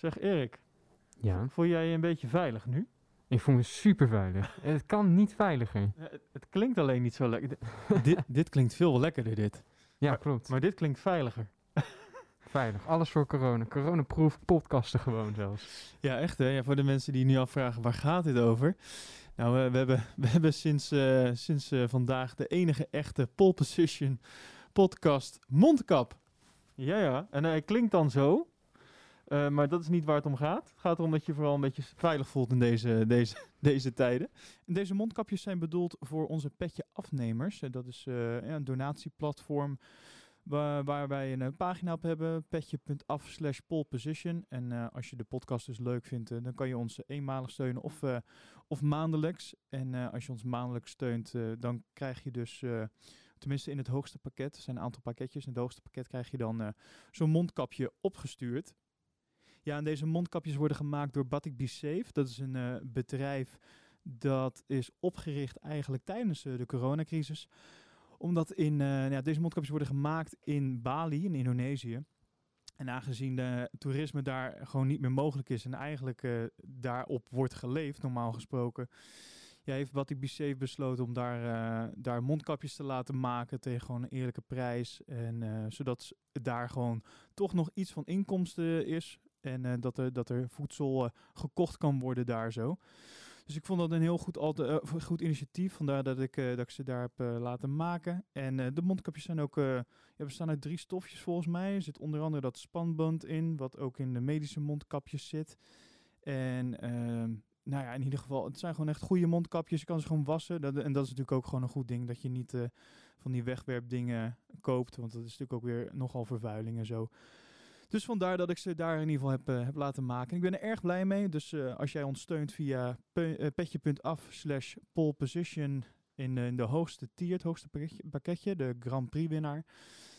Zeg Erik, Ja, voel jij je een beetje veilig nu? ik voel me super veilig. Het kan niet veiliger. Ja, het, het klinkt alleen niet zo lekker. dit, dit klinkt veel lekkerder, dit. Ja, Maar- klopt. Maar dit klinkt veiliger. Veilig. Alles voor corona. Coronaproof podcasten gewoon zelfs. Ja, echt hè. Ja, voor de mensen die nu afvragen, waar gaat dit over? Nou, eh, we hebben, we hebben sinds, eh, sinds eh, vandaag de enige echte pole position podcast Mondkap. Ja, ja. En hij klinkt dan zo. Eh, maar dat is niet waar het om gaat. Het gaat erom dat je vooral een beetje veilig voelt in deze, deze, deze tijden. En deze mondkapjes zijn bedoeld voor onze petje afnemers. Dat is eh, een donatieplatform Waar, wij een eh, pagina op hebben, petje.af slash poleposition. En als je de podcast dus leuk vindt, dan kan je ons eenmalig steunen of, of maandelijks. En als je ons maandelijks steunt, dan krijg je dus, tenminste in het hoogste pakket, er zijn een aantal pakketjes, in het hoogste pakket krijg je dan zo'n mondkapje opgestuurd. Ja, en deze mondkapjes worden gemaakt door Batik Be. Dat is een eh, bedrijf dat is opgericht eigenlijk tijdens eh, de coronacrisis omdat in, eh, ja, deze mondkapjes worden gemaakt in Bali, in Indonesië. En aangezien de toerisme daar gewoon niet meer mogelijk is en eigenlijk daarop wordt geleefd, normaal gesproken, ja, heeft Batik Safe besloten om daar, daar mondkapjes te laten maken tegen gewoon een eerlijke prijs. En eh, zodat daar gewoon toch nog iets van inkomsten is. En eh, dat, er, dat er voedsel eh, gekocht kan worden daar zo. Dus ik vond dat een heel goed, eh, goed initiatief. Vandaar dat ik, dat ik ze daar heb laten maken. En de mondkapjes zijn ook, ja, bestaan uit drie stofjes volgens mij. Er zit onder andere dat spanband in, wat ook in de medische mondkapjes zit. En ehm, nou ja, in ieder geval, het zijn gewoon echt goede mondkapjes. Je kan ze gewoon wassen. Dat, en dat is natuurlijk ook gewoon een goed ding, dat je niet van die wegwerpdingen koopt. Want dat is natuurlijk ook weer nogal vervuiling en zo. Dus vandaar dat ik ze daar in ieder geval heb, eh, heb laten maken. Ik ben er erg blij mee. Dus eh, als jij ons steunt via pe- eh, petje.af slash poleposition in, in de hoogste tier, het hoogste pakketje, de Grand Prix winnaar,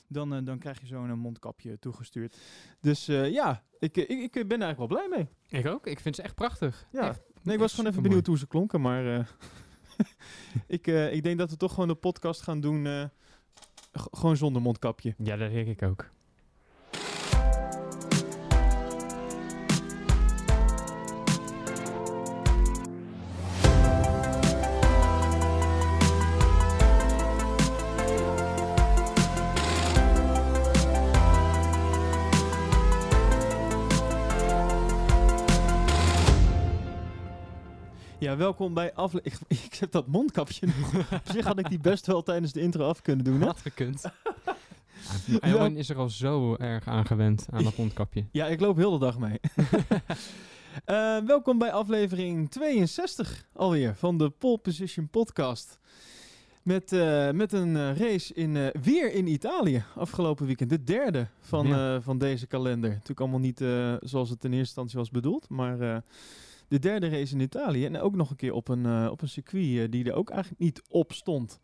dan, dan krijg je zo'n mondkapje toegestuurd. Dus ja, ik, ik, ik ben er eigenlijk wel blij mee. Ik ook. Ik vind ze echt prachtig. Ja. Echt Nee, ik was gewoon even benieuwd hoe ze klonken, maar ik, ik denk dat we toch gewoon de podcast gaan doen gewoon zonder mondkapje. Ja, dat denk ik ook. Ja, welkom bij aflevering... Ik, ik heb dat mondkapje nog. Op zich had ik die best wel tijdens de intro af kunnen doen, hè? Had gekund. Elwin is er al zo erg aan gewend aan dat mondkapje. Ja, ik loop heel de dag mee. Eh, welkom bij aflevering 62 alweer van de Pole Position podcast. Met, eh, met een eh, race in, eh, weer in Italië afgelopen weekend. De derde van, Ja. van deze kalender. Natuurlijk allemaal niet zoals het in eerste instantie was bedoeld. Maar de derde race in Italië. En ook nog een keer op een, eh, op een circuit eh, die er ook eigenlijk niet op stond.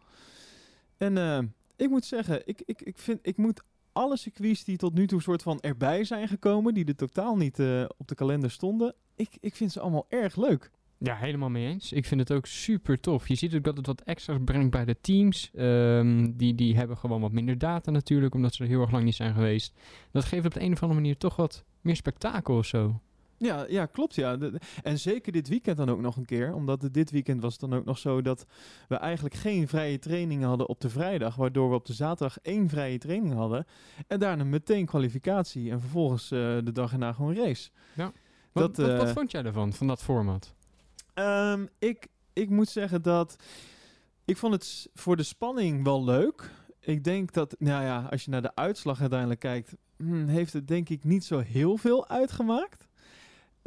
En eh, ik moet zeggen, ik, ik, ik, vind, ik moet alle circuits die tot nu toe soort van erbij zijn gekomen, die er totaal niet op de kalender stonden, ik, ik vind ze allemaal erg leuk. Ja, helemaal mee eens. Ik vind het ook super tof. Je ziet ook dat het wat extra's brengt bij de teams. Ehm, die, die hebben gewoon wat minder data natuurlijk, omdat ze er heel erg lang niet zijn geweest. Dat geeft op de een of andere manier toch wat meer spektakel of zo. Ja, ja klopt. Ja. En zeker dit weekend dan ook nog een keer. Omdat het dit weekend was dan ook nog zo dat we eigenlijk geen vrije trainingen hadden op de vrijdag. Waardoor we op de zaterdag één vrije training hadden. En daarna meteen kwalificatie. En vervolgens eh, de dag erna gewoon race. Wat, Dat, wat, wat eh, vond jij ervan, van dat format? Ehm, ik, ik moet zeggen dat ik vond het voor de spanning wel leuk. Ik denk dat, nou ja, als je naar de uitslag uiteindelijk kijkt, hmm, heeft het denk ik niet zo heel veel uitgemaakt.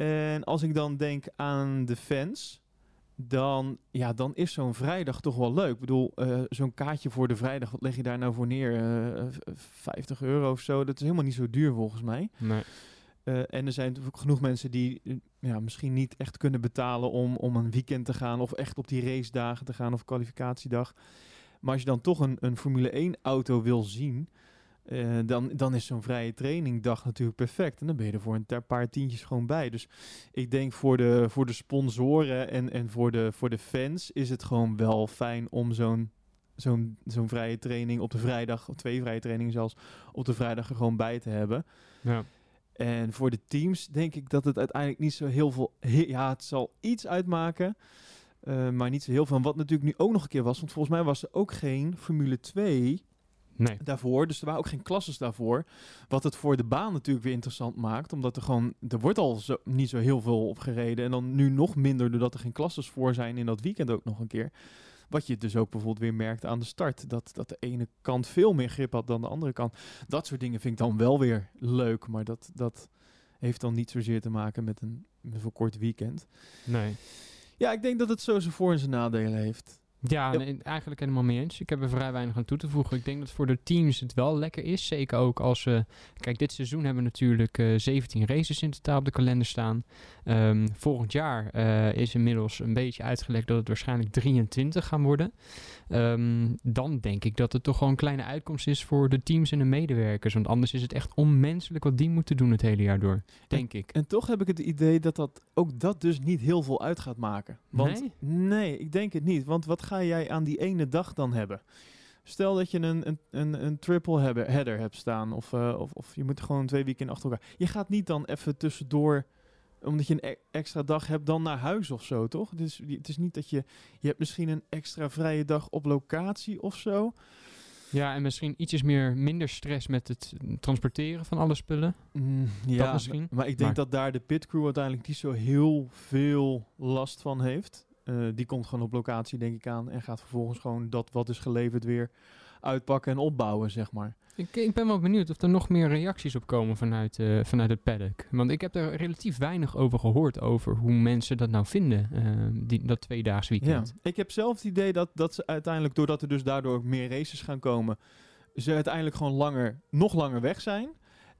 En als ik dan denk aan de fans, dan, ja, dan is zo'n vrijdag toch wel leuk. Ik bedoel, eh, zo'n kaartje voor de vrijdag, wat leg je daar nou voor neer? Eh, v- 50 euro of zo, dat is helemaal niet zo duur volgens mij. Nee. Eh, en er zijn genoeg mensen die eh, ja, misschien niet echt kunnen betalen om, om een weekend te gaan of echt op die race dagen te gaan of kwalificatiedag. Maar als je dan toch een, een Formule 1 auto wil zien, eh, dan, dan is zo'n vrije trainingdag natuurlijk perfect. En dan ben je er voor een paar tientjes gewoon bij. Dus ik denk voor de, voor de sponsoren en, en voor, de, voor de fans is het gewoon wel fijn om zo'n zo'n zo'n vrije training op de vrijdag, of twee vrije trainingen zelfs, op de vrijdag er gewoon bij te hebben. Ja. En voor de teams denk ik dat het uiteindelijk niet zo heel veel... ja, het zal iets uitmaken, eh, maar niet zo heel veel. En wat natuurlijk nu ook nog een keer was, want volgens mij was er ook geen Formule 2 Nee. daarvoor. Dus er waren ook geen klasses daarvoor. Wat het voor de baan natuurlijk weer interessant maakt. Omdat er gewoon, er wordt al zo, niet zo heel veel op gereden. En dan nu nog minder, doordat er geen klasses voor zijn in dat weekend ook nog een keer. Wat je dus ook bijvoorbeeld weer merkte aan de start. Dat, dat de ene kant veel meer grip had dan de andere kant. Dat soort dingen vind ik dan wel weer leuk. Maar dat, dat heeft dan niet zozeer te maken met een, met een verkort weekend. Nee. Ja, ik denk dat het zo zijn voor- en zijn nadelen heeft. Ja, nee, eigenlijk helemaal mee eens. Ik heb er vrij weinig aan toe te voegen. Ik denk dat voor de teams het wel lekker is. Zeker ook als we... Kijk, dit seizoen hebben we natuurlijk eh 17 races in totaal op de kalender staan. Ehm, volgend jaar eh, is inmiddels een beetje uitgelekt dat het waarschijnlijk 23 gaan worden. Ehm, dan denk ik dat het toch gewoon een kleine uitkomst is voor de teams en de medewerkers. Want anders is het echt onmenselijk wat die moeten doen het hele jaar door. Denk ik. En toch heb ik het idee dat, dat ook dat dus niet heel veel uit gaat maken. Want Nee? nee, ik denk het niet. Want wat ga jij aan die ene dag dan hebben? Stel dat je een, een, een, een triple hebben, header hebt staan. Of, eh, of, of je moet gewoon twee weekenden achter elkaar. Je gaat niet dan even tussendoor, omdat je een e- extra dag hebt, dan naar huis of zo, toch? Dus het is niet dat je... Je hebt misschien een extra vrije dag op locatie of zo. Ja, en misschien ietsjes meer, minder stress met het transporteren van alle spullen. Mm, ja, misschien. Maar ik denk Maar- dat daar de pitcrew uiteindelijk niet zo heel veel last van heeft. Eh, die komt gewoon op locatie, denk ik, aan. En gaat vervolgens gewoon dat wat is geleverd weer uitpakken en opbouwen, zeg maar. Ik, ik ben wel benieuwd of er nog meer reacties op komen vanuit, eh, vanuit het paddock. Want ik heb er relatief weinig over gehoord over hoe mensen dat nou vinden, eh, die, dat tweedaags weekend. Ik heb zelf het idee dat, dat ze uiteindelijk, doordat er dus daardoor ook meer races gaan komen, ze uiteindelijk gewoon langer, nog langer weg zijn.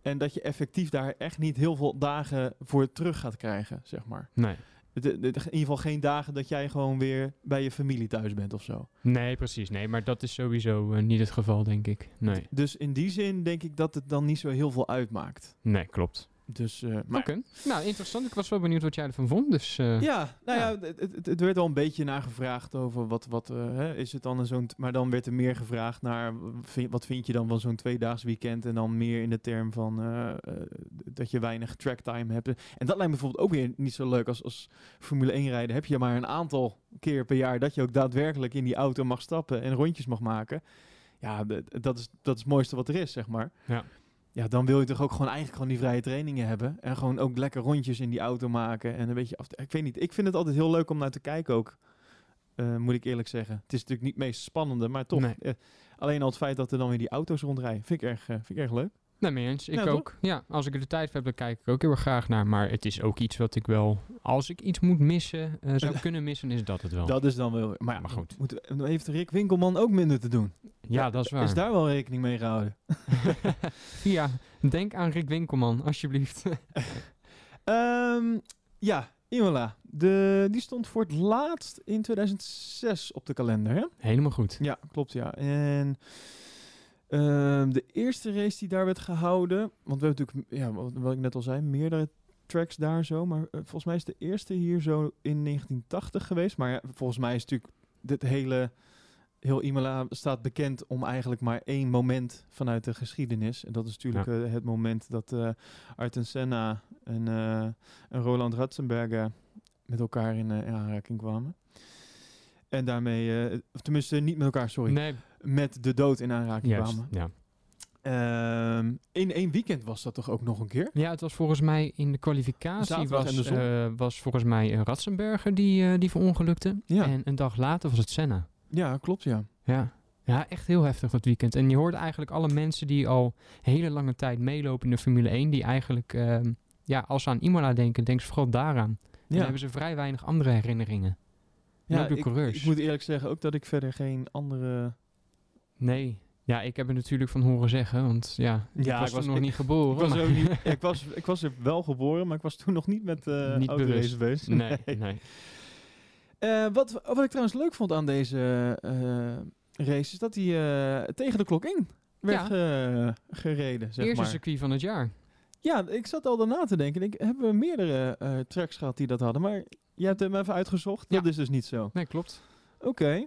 En dat je effectief daar echt niet heel veel dagen voor terug gaat krijgen, zeg maar. Nee. In ieder geval geen dagen dat jij gewoon weer bij je familie thuis bent of zo. nee, precies. Nee, maar dat is sowieso eh, niet het geval, denk ik. Nee, Dus in die zin denk ik dat het dan niet zo heel veel uitmaakt. nee klopt. Dus, maar Oké. Nou, interessant. Ik was wel benieuwd wat jij ervan vond. Dus eh, ja, nou ja, Ja. het, werd wel een beetje naar gevraagd over wat, wat eh, hè, is het dan een zo'n... Maar dan werd er meer gevraagd naar vind- wat vind je dan van zo'n tweedaags weekend en dan meer in de term van dat je weinig tracktime hebt. En dat lijkt me bijvoorbeeld ook weer niet zo leuk als, als Formule 1 rijden. Heb je maar een aantal keer per jaar dat je ook daadwerkelijk in die auto mag stappen en rondjes mag maken. Ja, dat is, dat is het mooiste wat er is, zeg maar. Ja. Ja, dan wil je toch ook gewoon eigenlijk gewoon die vrije trainingen hebben. En gewoon ook lekker rondjes in die auto maken. En een beetje af. Ik weet niet. Ik vind het altijd heel leuk om naar te kijken ook. eh, moet ik eerlijk zeggen. Het is natuurlijk niet het meest spannende, maar toch. Nee. eh, alleen al het feit dat er dan weer die auto's rondrijden. Vind ik erg, eh, vind ik erg leuk. Nee, mee eens. Ik Ja, toch? ook. Ja, als ik er de tijd voor heb, dan kijk ik ook heel erg graag naar. Maar het is ook iets wat ik wel, als ik iets moet missen, eh, zou kunnen missen, is dat het wel. Dat is dan wel. Maar, ja, Maar goed. Moet, heeft Rick Winkelman ook minder te doen? ja, dat is waar. Is daar wel rekening mee gehouden? ja, denk aan Rick Winkelman, alsjeblieft. Ehm, ja, Imola. De, die stond voor het laatst in 2006 op de kalender, hè? Helemaal goed. Ja, klopt ja. En ehm, de eerste race die daar werd gehouden, want we hebben natuurlijk, ja, wat, wat ik net al zei, meerdere tracks daar zo, maar eh, volgens mij is de eerste hier zo in 1980 geweest. Maar ja, volgens mij is natuurlijk dit hele, heel Imola staat bekend om eigenlijk maar één moment vanuit de geschiedenis. En dat is natuurlijk Ja. eh, het moment dat eh Ayrton Senna en, en Roland Ratzenberger met elkaar in, in aanraking kwamen. En daarmee, of tenminste niet met elkaar, sorry, Nee, met de dood in aanraking juist. kwamen. Ja. Ehm, in één weekend was dat toch ook nog een keer? ja, het was volgens mij in de kwalificatie was, de eh, was volgens mij eh, Ratzenberger die, eh, die verongelukte. Ja. En een dag later was het Senna. Ja, klopt ja. Ja. ja, echt heel heftig dat weekend. En je hoort eigenlijk alle mensen die al hele lange tijd meelopen in de Formule 1, die eigenlijk, ehm, ja, als ze aan Imola denken, denken ze vooral daaraan. En dan Ja, hebben ze vrij weinig andere herinneringen. De ik, coureurs. ik moet eerlijk zeggen ook dat ik verder geen andere... Nee. Ja, ik heb het natuurlijk van horen zeggen, want ja, ik Ja, was, ik was- toen nog ik- niet geboren. Ik was, er ook niet, ik, was, ik was er wel geboren, maar ik was toen nog niet met eh Niet bezig. Nee, nee. Eh, wat, wat ik trouwens leuk vond aan deze eh, race, is dat hij tegen de klok in werd ge- gereden, zeg Eerste maar. circuit van het jaar. Ja, ik zat al daarna te denken. Ik, hebben we meerdere tracks gehad die dat hadden, maar je hebt hem even uitgezocht. Dat Ja. is dus niet zo. Nee, klopt. Oké.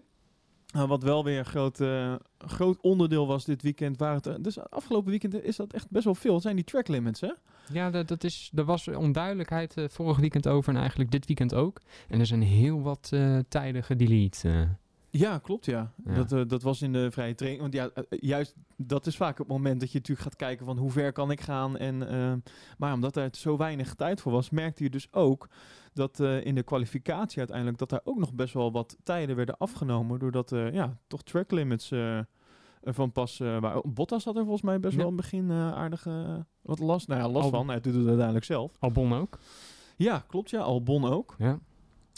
Nou, wat wel weer een groot, eh, groot onderdeel was dit weekend, waren het, eh, dus afgelopen weekend is dat echt best wel veel. Het zijn die track limits, hè? Ja, dat, dat is, er was onduidelijkheid eh, vorig weekend over en eigenlijk dit weekend ook. En er zijn heel wat tijden gedelete. eh. Ja, klopt, ja. Ja. Dat, dat was in de vrije training. Want ja, juist dat is vaak het moment dat je natuurlijk gaat kijken van hoe ver kan ik gaan. En, maar omdat er zo weinig tijd voor was, merkte je dus ook dat eh, in de kwalificatie uiteindelijk dat daar ook nog best wel wat tijden werden afgenomen. Doordat eh, ja, toch track limits eh, van pas waren. Bottas had er volgens mij best Ja. wel in het begin aardig wat last. Nou ja, last van. Hij doet het uiteindelijk zelf. Albon ook. Ja, klopt ja. Albon ook. Ja.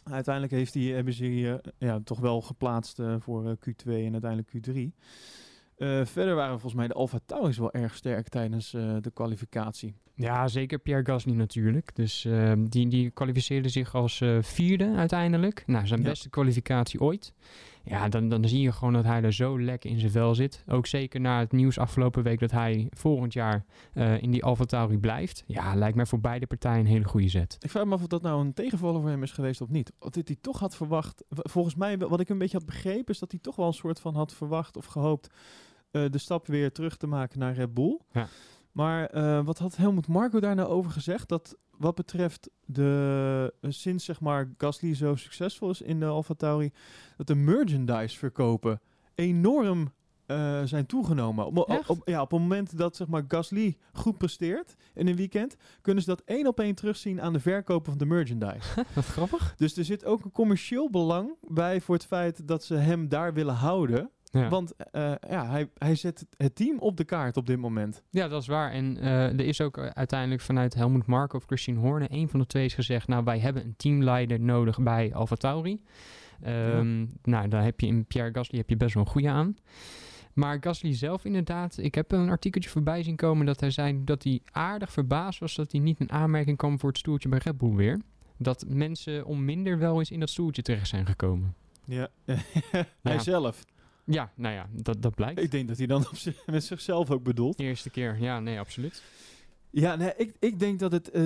Uiteindelijk heeft die, hebben ze hier ja, toch wel geplaatst voor eh, Q2 en uiteindelijk Q3. Eh, verder waren volgens mij de Alfa Tauris wel erg sterk tijdens eh, de kwalificatie. Ja, zeker Pierre Gasly natuurlijk. Dus eh, die, die kwalificeerde zich als eh, vierde uiteindelijk. Nou, zijn Ja. beste kwalificatie ooit. Ja, dan, dan zie je gewoon dat hij er zo lekker in zijn vel zit. Ook zeker na het nieuws afgelopen week dat hij volgend jaar eh, in die Alfa Tauri blijft. Ja, lijkt mij voor beide partijen een hele goede zet. Ik vraag me af of dat nou een tegenvaller voor hem is geweest of niet. Of dit hij toch had verwacht. Volgens mij, wat ik een beetje had begrepen, is dat hij toch wel een soort van had verwacht of gehoopt eh, de stap weer terug te maken naar Red Bull. Ja. Maar eh, wat had Helmut Marco daar nou over gezegd? Dat wat betreft de, eh, sinds zeg maar Gasly zo succesvol is in de Alfa Tauri, dat de merchandise verkopen enorm eh, zijn toegenomen. Op, op, Echt? op- ja, op het moment dat zeg maar Gasly goed presteert in een weekend, kunnen ze dat één op één terugzien aan de verkopen van de merchandise. Wat grappig. dus er zit ook een commercieel belang bij voor het feit dat ze hem daar willen houden. Ja. Want eh, ja, hij, hij zet het- team op de kaart op dit moment. Ja, dat is waar. En eh, er is ook eh, uiteindelijk vanuit Helmut Marko of Christian Horner, een van de twee is gezegd, nou wij hebben een teamleider nodig bij Alfa Tauri. Ehm, Nou, daar heb je in Pierre Gasly heb je best wel een goede aan. Maar Gasly zelf inderdaad, ik heb een artikeltje voorbij zien komen dat hij zei dat hij aardig verbaasd was dat hij niet in aanmerking kwam voor het stoeltje bij Red Bull weer. Dat mensen om minder wel eens in dat stoeltje terecht zijn gekomen. Ja. hij zelf. Ja, nou ja, dat, dat blijkt. Ik denk dat hij dan op met zichzelf ook bedoelt. Eerste keer, ja, nee, absoluut. Ja, nee, ik, ik denk dat het eh,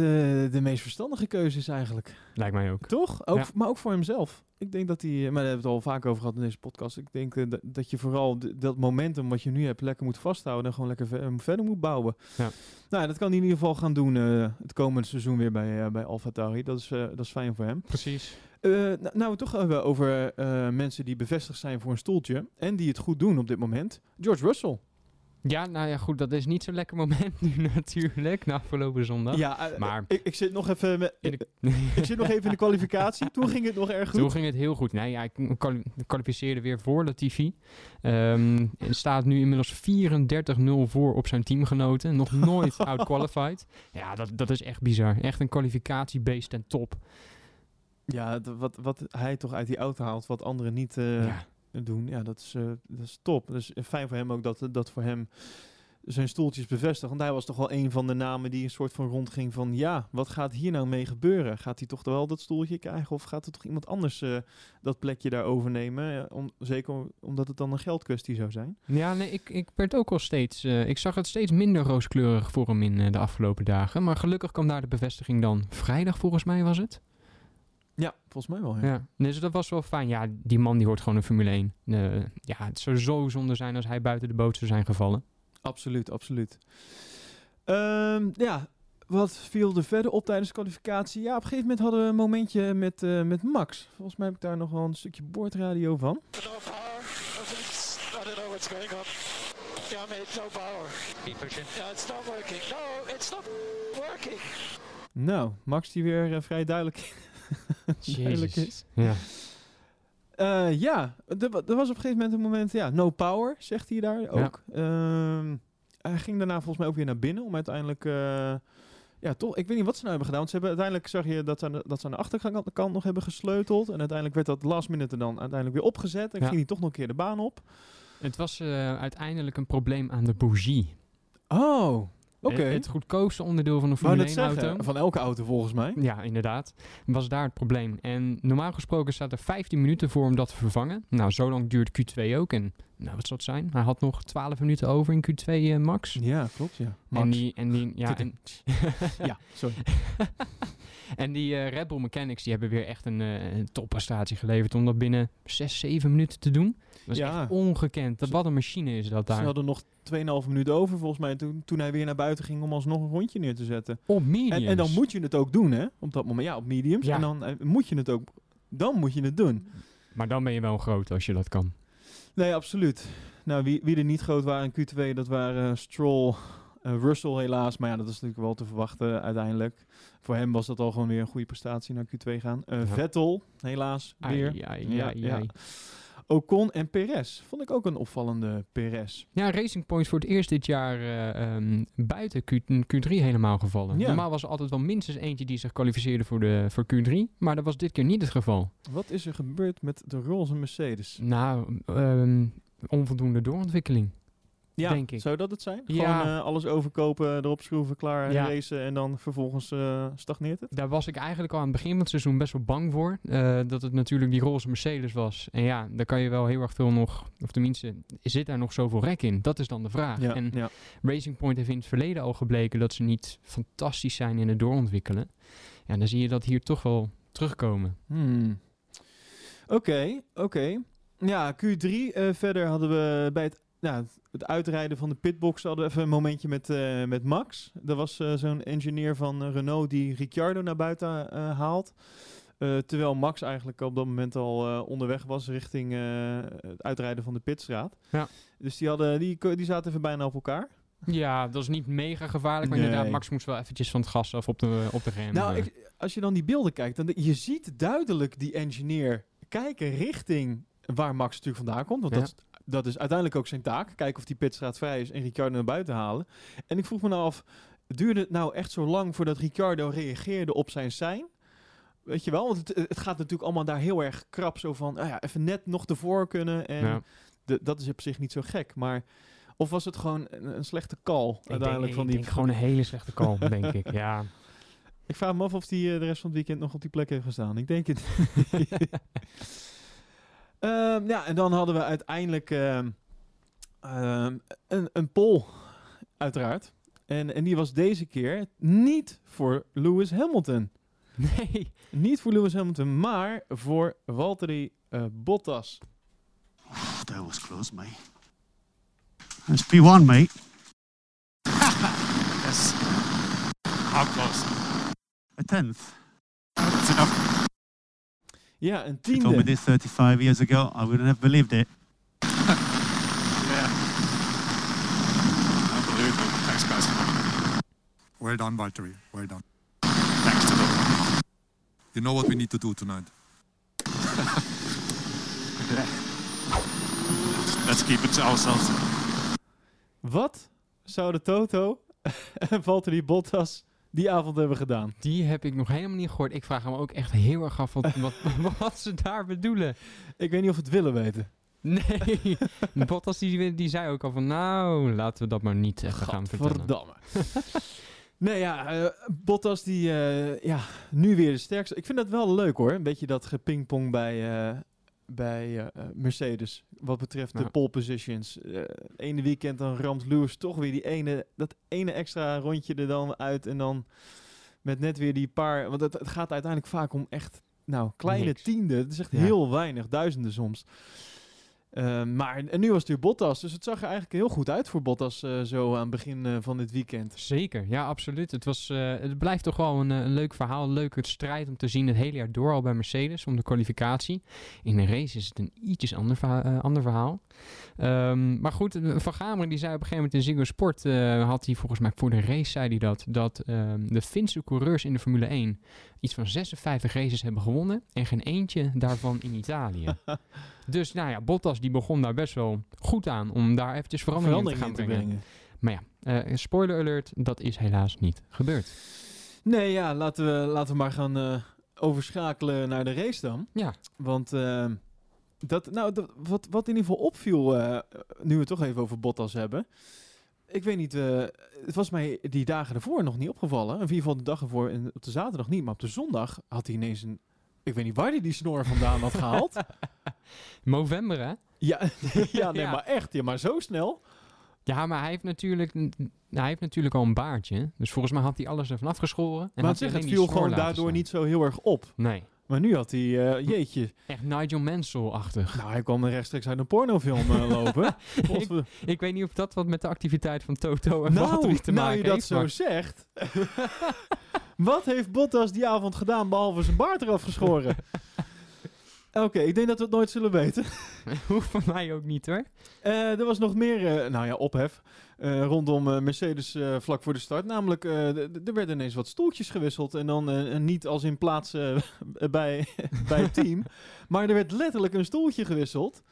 de meest verstandige keuze is eigenlijk. Lijkt mij ook. Toch? Ook, Ja. Maar ook voor hemzelf. Ik denk dat hij, maar daar hebben we het al vaak over gehad in deze podcast. Ik denk eh, dat, dat je vooral dat momentum wat je nu hebt lekker moet vasthouden en gewoon lekker ve- verder moet bouwen. Ja. Nou, dat kan hij in ieder geval gaan doen eh, het komende seizoen weer bij, eh bij Alfa Tauri. Dat is, eh, dat is fijn voor hem. Precies. Eh, nou, nou, we toch hebben over eh, mensen die bevestigd zijn voor een stoeltje en die het goed doen op dit moment. George Russell. Ja, nou ja, goed, dat is niet zo'n lekker moment nu natuurlijk, na afgelopen zondag. Ja, eh, Maar- ik, ik zit nog even met, In de- ik zit nog even in de kwalificatie. Toen ging het nog erg goed. Toen ging het heel goed. Nee, ja, ik kwali- kwalificeerde weer voor Latifi. En staat nu inmiddels 34-0 voor op zijn teamgenoten. Nog nooit outqualified. Ja, dat, dat is echt bizar. Echt een kwalificatiebeest en top. Ja, wat, wat hij toch uit die auto haalt, wat anderen niet eh, ja. doen. Ja, dat is, eh, dat is top. Dus fijn voor hem ook dat dat voor hem zijn stoeltjes bevestigt. Want hij was toch wel een van de namen die een soort van rondging van... ja, wat gaat hier nou mee gebeuren? Gaat hij toch wel dat stoeltje krijgen? Of gaat er toch iemand anders eh, dat plekje daar overnemen? Ja, om, zeker omdat het dan een geldkwestie zou zijn. Ja, nee, ik, ik werd ook al steeds... eh, ik zag het steeds minder rooskleurig voor hem in eh, de afgelopen dagen. Maar gelukkig kwam daar de bevestiging dan vrijdag, volgens mij was het. Ja, volgens mij wel. Ja. Ja, dus dat was wel fijn. Ja, die man die hoort gewoon een Formule 1. Eh, ja, het zou zo zonde zijn als hij buiten de boot zou zijn gevallen. Absoluut, absoluut. Ehm, ja, wat viel er verder op tijdens de kwalificatie? Ja, op een gegeven moment hadden we een momentje met, eh, met Max. Volgens mij heb ik daar nog wel een stukje boordradio van. No power. I don't know what's going on. Yeah, mate, no power. Keep pushing. Yeah, it's not working. No, it's not working. Nou, Max die weer eh, vrij duidelijk, duidelijk is. Ja. Eh, ja, er, wa- er was op een gegeven moment een moment, ja, no power, zegt hij daar ook. Ehm, hij ging daarna volgens mij ook weer naar binnen om uiteindelijk, eh, ja toch, ik weet niet wat ze nou hebben gedaan. Want ze hebben uiteindelijk, zag je dat ze aan de, dat ze aan de achterkant kant nog hebben gesleuteld. En uiteindelijk werd dat last minute dan uiteindelijk weer opgezet. En Ja. ging hij toch nog een keer de baan op. Het was eh, uiteindelijk een probleem aan de bougie. Oh, oké. Eh, Het goedkoopste onderdeel van een Formule net 1 zeggen, auto. van elke auto volgens mij. Ja, inderdaad. Was daar het probleem. En normaal gesproken staat er 15 minuten voor om dat te vervangen. Nou, zo lang duurt Q2 ook. En nou, wat zou het zijn? Hij had nog 12 minuten over in Q2 eh, max. Ja, klopt, ja. En die, en die, ja, en, ja, sorry. En die eh, Red Bull Mechanics die hebben weer echt een, eh, een topprestatie geleverd om dat binnen 6, 7 minuten te doen. Dat is Ja. echt ongekend. Dat, Ze- wat een machine is dat Ze daar. hadden nog 2,5 minuten over volgens mij toen, toen hij weer naar buiten ging om alsnog een rondje neer te zetten. Op mediums. En, en dan moet je het ook doen, hè? Op dat moment. Ja, op mediums. Ja. En dan eh, moet je het ook. Dan moet je het doen. Maar dan ben je wel groot als je dat kan. Nee, absoluut. Nou, wie, wie er niet groot waren in Q2, dat waren Stroll, Russell helaas. Maar ja, dat is natuurlijk wel te verwachten uiteindelijk. Voor hem was dat al gewoon weer een goede prestatie naar Q2 gaan. Eh, Ja. Vettel, helaas, weer. Ai, ai, Ja, ai, ja. ai. Ocon en Perez. Vond ik ook een opvallende Perez. Ja, Racing Point voor het eerst dit jaar eh, ehm, buiten Q, Q3 helemaal gevallen. Ja. Normaal was er altijd wel minstens eentje die zich kwalificeerde voor, de, voor Q3. Maar dat was dit keer niet het geval. Wat is er gebeurd met de roze Mercedes? Nou, ehm, onvoldoende doorontwikkeling. Ja, denk ik. zou dat het zijn? Ja. Gewoon eh, alles overkopen, erop schroeven, klaar, Ja. racen en dan vervolgens eh, stagneert het? Daar was ik eigenlijk al aan het begin van het seizoen best wel bang voor. eh, dat het natuurlijk die roze Mercedes was. En ja, daar kan je wel heel erg veel nog... Of tenminste, zit daar nog zoveel rek in? Dat is dan de vraag. Ja, En ja. Racing Point heeft in het verleden al gebleken dat ze niet fantastisch zijn in het doorontwikkelen. Ja, dan zie je dat hier toch wel terugkomen. Hmm. Oké, oké. Ja, Q3. eh, verder hadden we bij het, ja, het uitrijden van de pitbox hadden we even een momentje met, eh, met Max. Er was eh, zo'n engineer van eh, Renault die Ricciardo naar buiten haalt. Terwijl Max eigenlijk op dat moment al onderweg was richting het uitrijden van de pitstraat. Ja. Dus die, hadden, die, die zaten even bijna op elkaar. Ja, dat is niet mega gevaarlijk. Maar Nee. inderdaad, Max moest wel eventjes van het gas af op de, op de rem. Nou, ik, als je dan die beelden kijkt, dan je ziet duidelijk die engineer kijken richting waar Max natuurlijk vandaan komt. Want Ja. dat, is, dat is uiteindelijk ook zijn taak. Kijken of die pitstraat vrij is en Ricciardo naar buiten halen. En ik vroeg me nou af, duurde het nou echt zo lang voordat Ricciardo reageerde op zijn sein? Weet je wel, want het, het gaat natuurlijk allemaal daar heel erg krap zo van, ah ja, even net nog ervoor kunnen. En Ja. de- dat is op zich niet zo gek, maar... Of was het gewoon een, een slechte call Ik uiteindelijk denk, van ik die... denk gewoon een hele slechte call, denk ik. Ja. Ik vraag me af of die eh, de rest van het weekend nog op die plek heeft gestaan. Ik denk het. Ehm, ja, en dan hadden we uiteindelijk ehm, ehm, een, een poll, uiteraard. En, en die was deze keer niet voor Lewis Hamilton. Nee. Niet voor Lewis Hamilton, maar voor Valtteri eh, Bottas. That was close, mate. That's P1, mate. Yes. How close? A tenth. That's enough. Ja, een If you told me tiende. this 35 years ago, I wouldn't have believed it. Yeah. Unbelievable. Thanks, guys. Well done, Valtteri. Well done. Thanks to them. You know what we need to do tonight. Yeah. Let's keep it to ourselves. Wat zouden Toto en Valtteri Bottas die avond hebben gedaan? Die heb ik nog helemaal niet gehoord. Ik vraag me ook echt heel erg af wat, wat, wat ze daar bedoelen. Ik weet niet of we het willen weten. Nee. Bottas die, die zei ook al van, nou, laten we dat maar niet even gaan vertellen. Verdamme. nee, ja, eh, Bottas die, eh, ja, nu weer de sterkste. Ik vind dat wel leuk hoor, een beetje dat gepingpong bij, eh, bij eh, eh, Mercedes. Wat betreft de pole positions. Eh ene weekend dan ramt Lewis toch weer die ene, dat ene extra rondje er dan uit. En dan met net weer die paar, want het, het gaat uiteindelijk vaak om echt, nou, kleine Niks. tienden. Het is echt Ja. heel weinig, duizenden soms. Eh, maar en nu was het weer Bottas, dus het zag er eigenlijk heel goed uit voor Bottas eh, zo aan het begin eh, van dit weekend. Zeker, ja, absoluut. Het, was, eh, het blijft toch wel een, een leuk verhaal, een leuke strijd om te zien het hele jaar door al bij Mercedes om de kwalificatie. In de race is het een ietsjes ander, ander verhaal. Ehm, maar goed, Van Gameren die zei op een gegeven moment in Ziggo Sport, had hij volgens mij voor de race zei hij dat, dat ehm, de Finse coureurs in de Formule 1 iets van 56 races hebben gewonnen en geen eentje daarvan in Italië. dus nou ja, Bottas die begon daar best wel goed aan om daar eventjes verandering, in te gaan brengen. Maar ja, eh, spoiler alert, dat is helaas niet gebeurd. Nee, ja, laten we, laten we maar gaan eh, overschakelen naar de race dan. Ja. Want eh, dat, nou, dat, wat, wat in ieder geval opviel, nu we het toch even over Bottas hebben. Ik weet niet, eh, het was mij die dagen ervoor nog niet opgevallen. In ieder geval de dag ervoor en op de zaterdag niet. Maar op de zondag had hij ineens een... Ik weet niet waar hij die snor vandaan had gehaald. November, hè? ja, ja, nee, Ja. maar echt. Ja, maar zo snel. Ja, maar hij heeft natuurlijk, hij heeft natuurlijk al een baardje. Dus volgens mij had hij alles ervan afgeschoren. En maar had zeg, het viel gewoon daardoor staan. niet zo heel erg op. Nee, Maar nu had hij, eh, jeetje. echt Nigel Mansell-achtig. Nou, hij kwam rechtstreeks uit een pornofilm eh, lopen. Ik weet niet of dat wat met de activiteit van Toto en nou, Valtteri te nou maken je dat heeft. zo maar- zegt. Wat heeft Bottas die avond gedaan behalve zijn baard eraf geschoren? Oké, ik denk dat we het nooit zullen weten. Hoeft van mij ook niet hoor. Eh, er was nog meer, eh, nou ja, ophef eh, rondom Mercedes vlak voor de start. Namelijk, er werden ineens wat stoeltjes gewisseld. En dan niet als in plaats bij, bij het team. Maar er werd letterlijk een stoeltje gewisseld.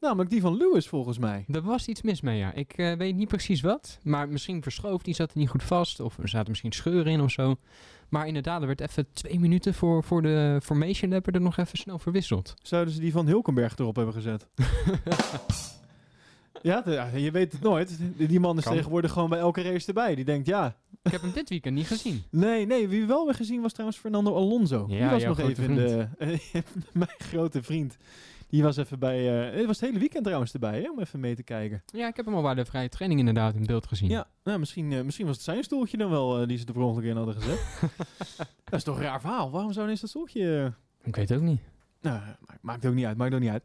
Namelijk die van Lewis volgens mij. Er was iets mis mee, ja. Ik weet niet precies wat. Maar misschien verschoof die, zat er niet goed vast. Of er zaten misschien scheuren in of zo. Maar inderdaad, er werd even twee minuten voor, voor de formation lap er nog even snel verwisseld. Zouden ze die van Hulkenberg erop hebben gezet? ja, je weet het nooit. Die die man is Kan. tegenwoordig gewoon bij elke race erbij. Die denkt, ja... Ik heb hem dit weekend niet gezien. Nee, nee, wie we wel weer gezien was trouwens Fernando Alonso. die Ja, was jouw nog even in de... mijn grote vriend. Die was even bij... eh het was het hele weekend trouwens erbij, hè, om even mee te kijken. Ja, ik heb hem al bij de vrije training inderdaad in beeld gezien. Ja, nou, misschien, eh, misschien was het zijn stoeltje dan wel eh, die ze er per in hadden gezet. dat is toch een raar verhaal. Waarom zou ineens dat stoeltje... Ik weet het ook niet. Nou, maakt, maakt ook niet uit, maakt ook niet uit.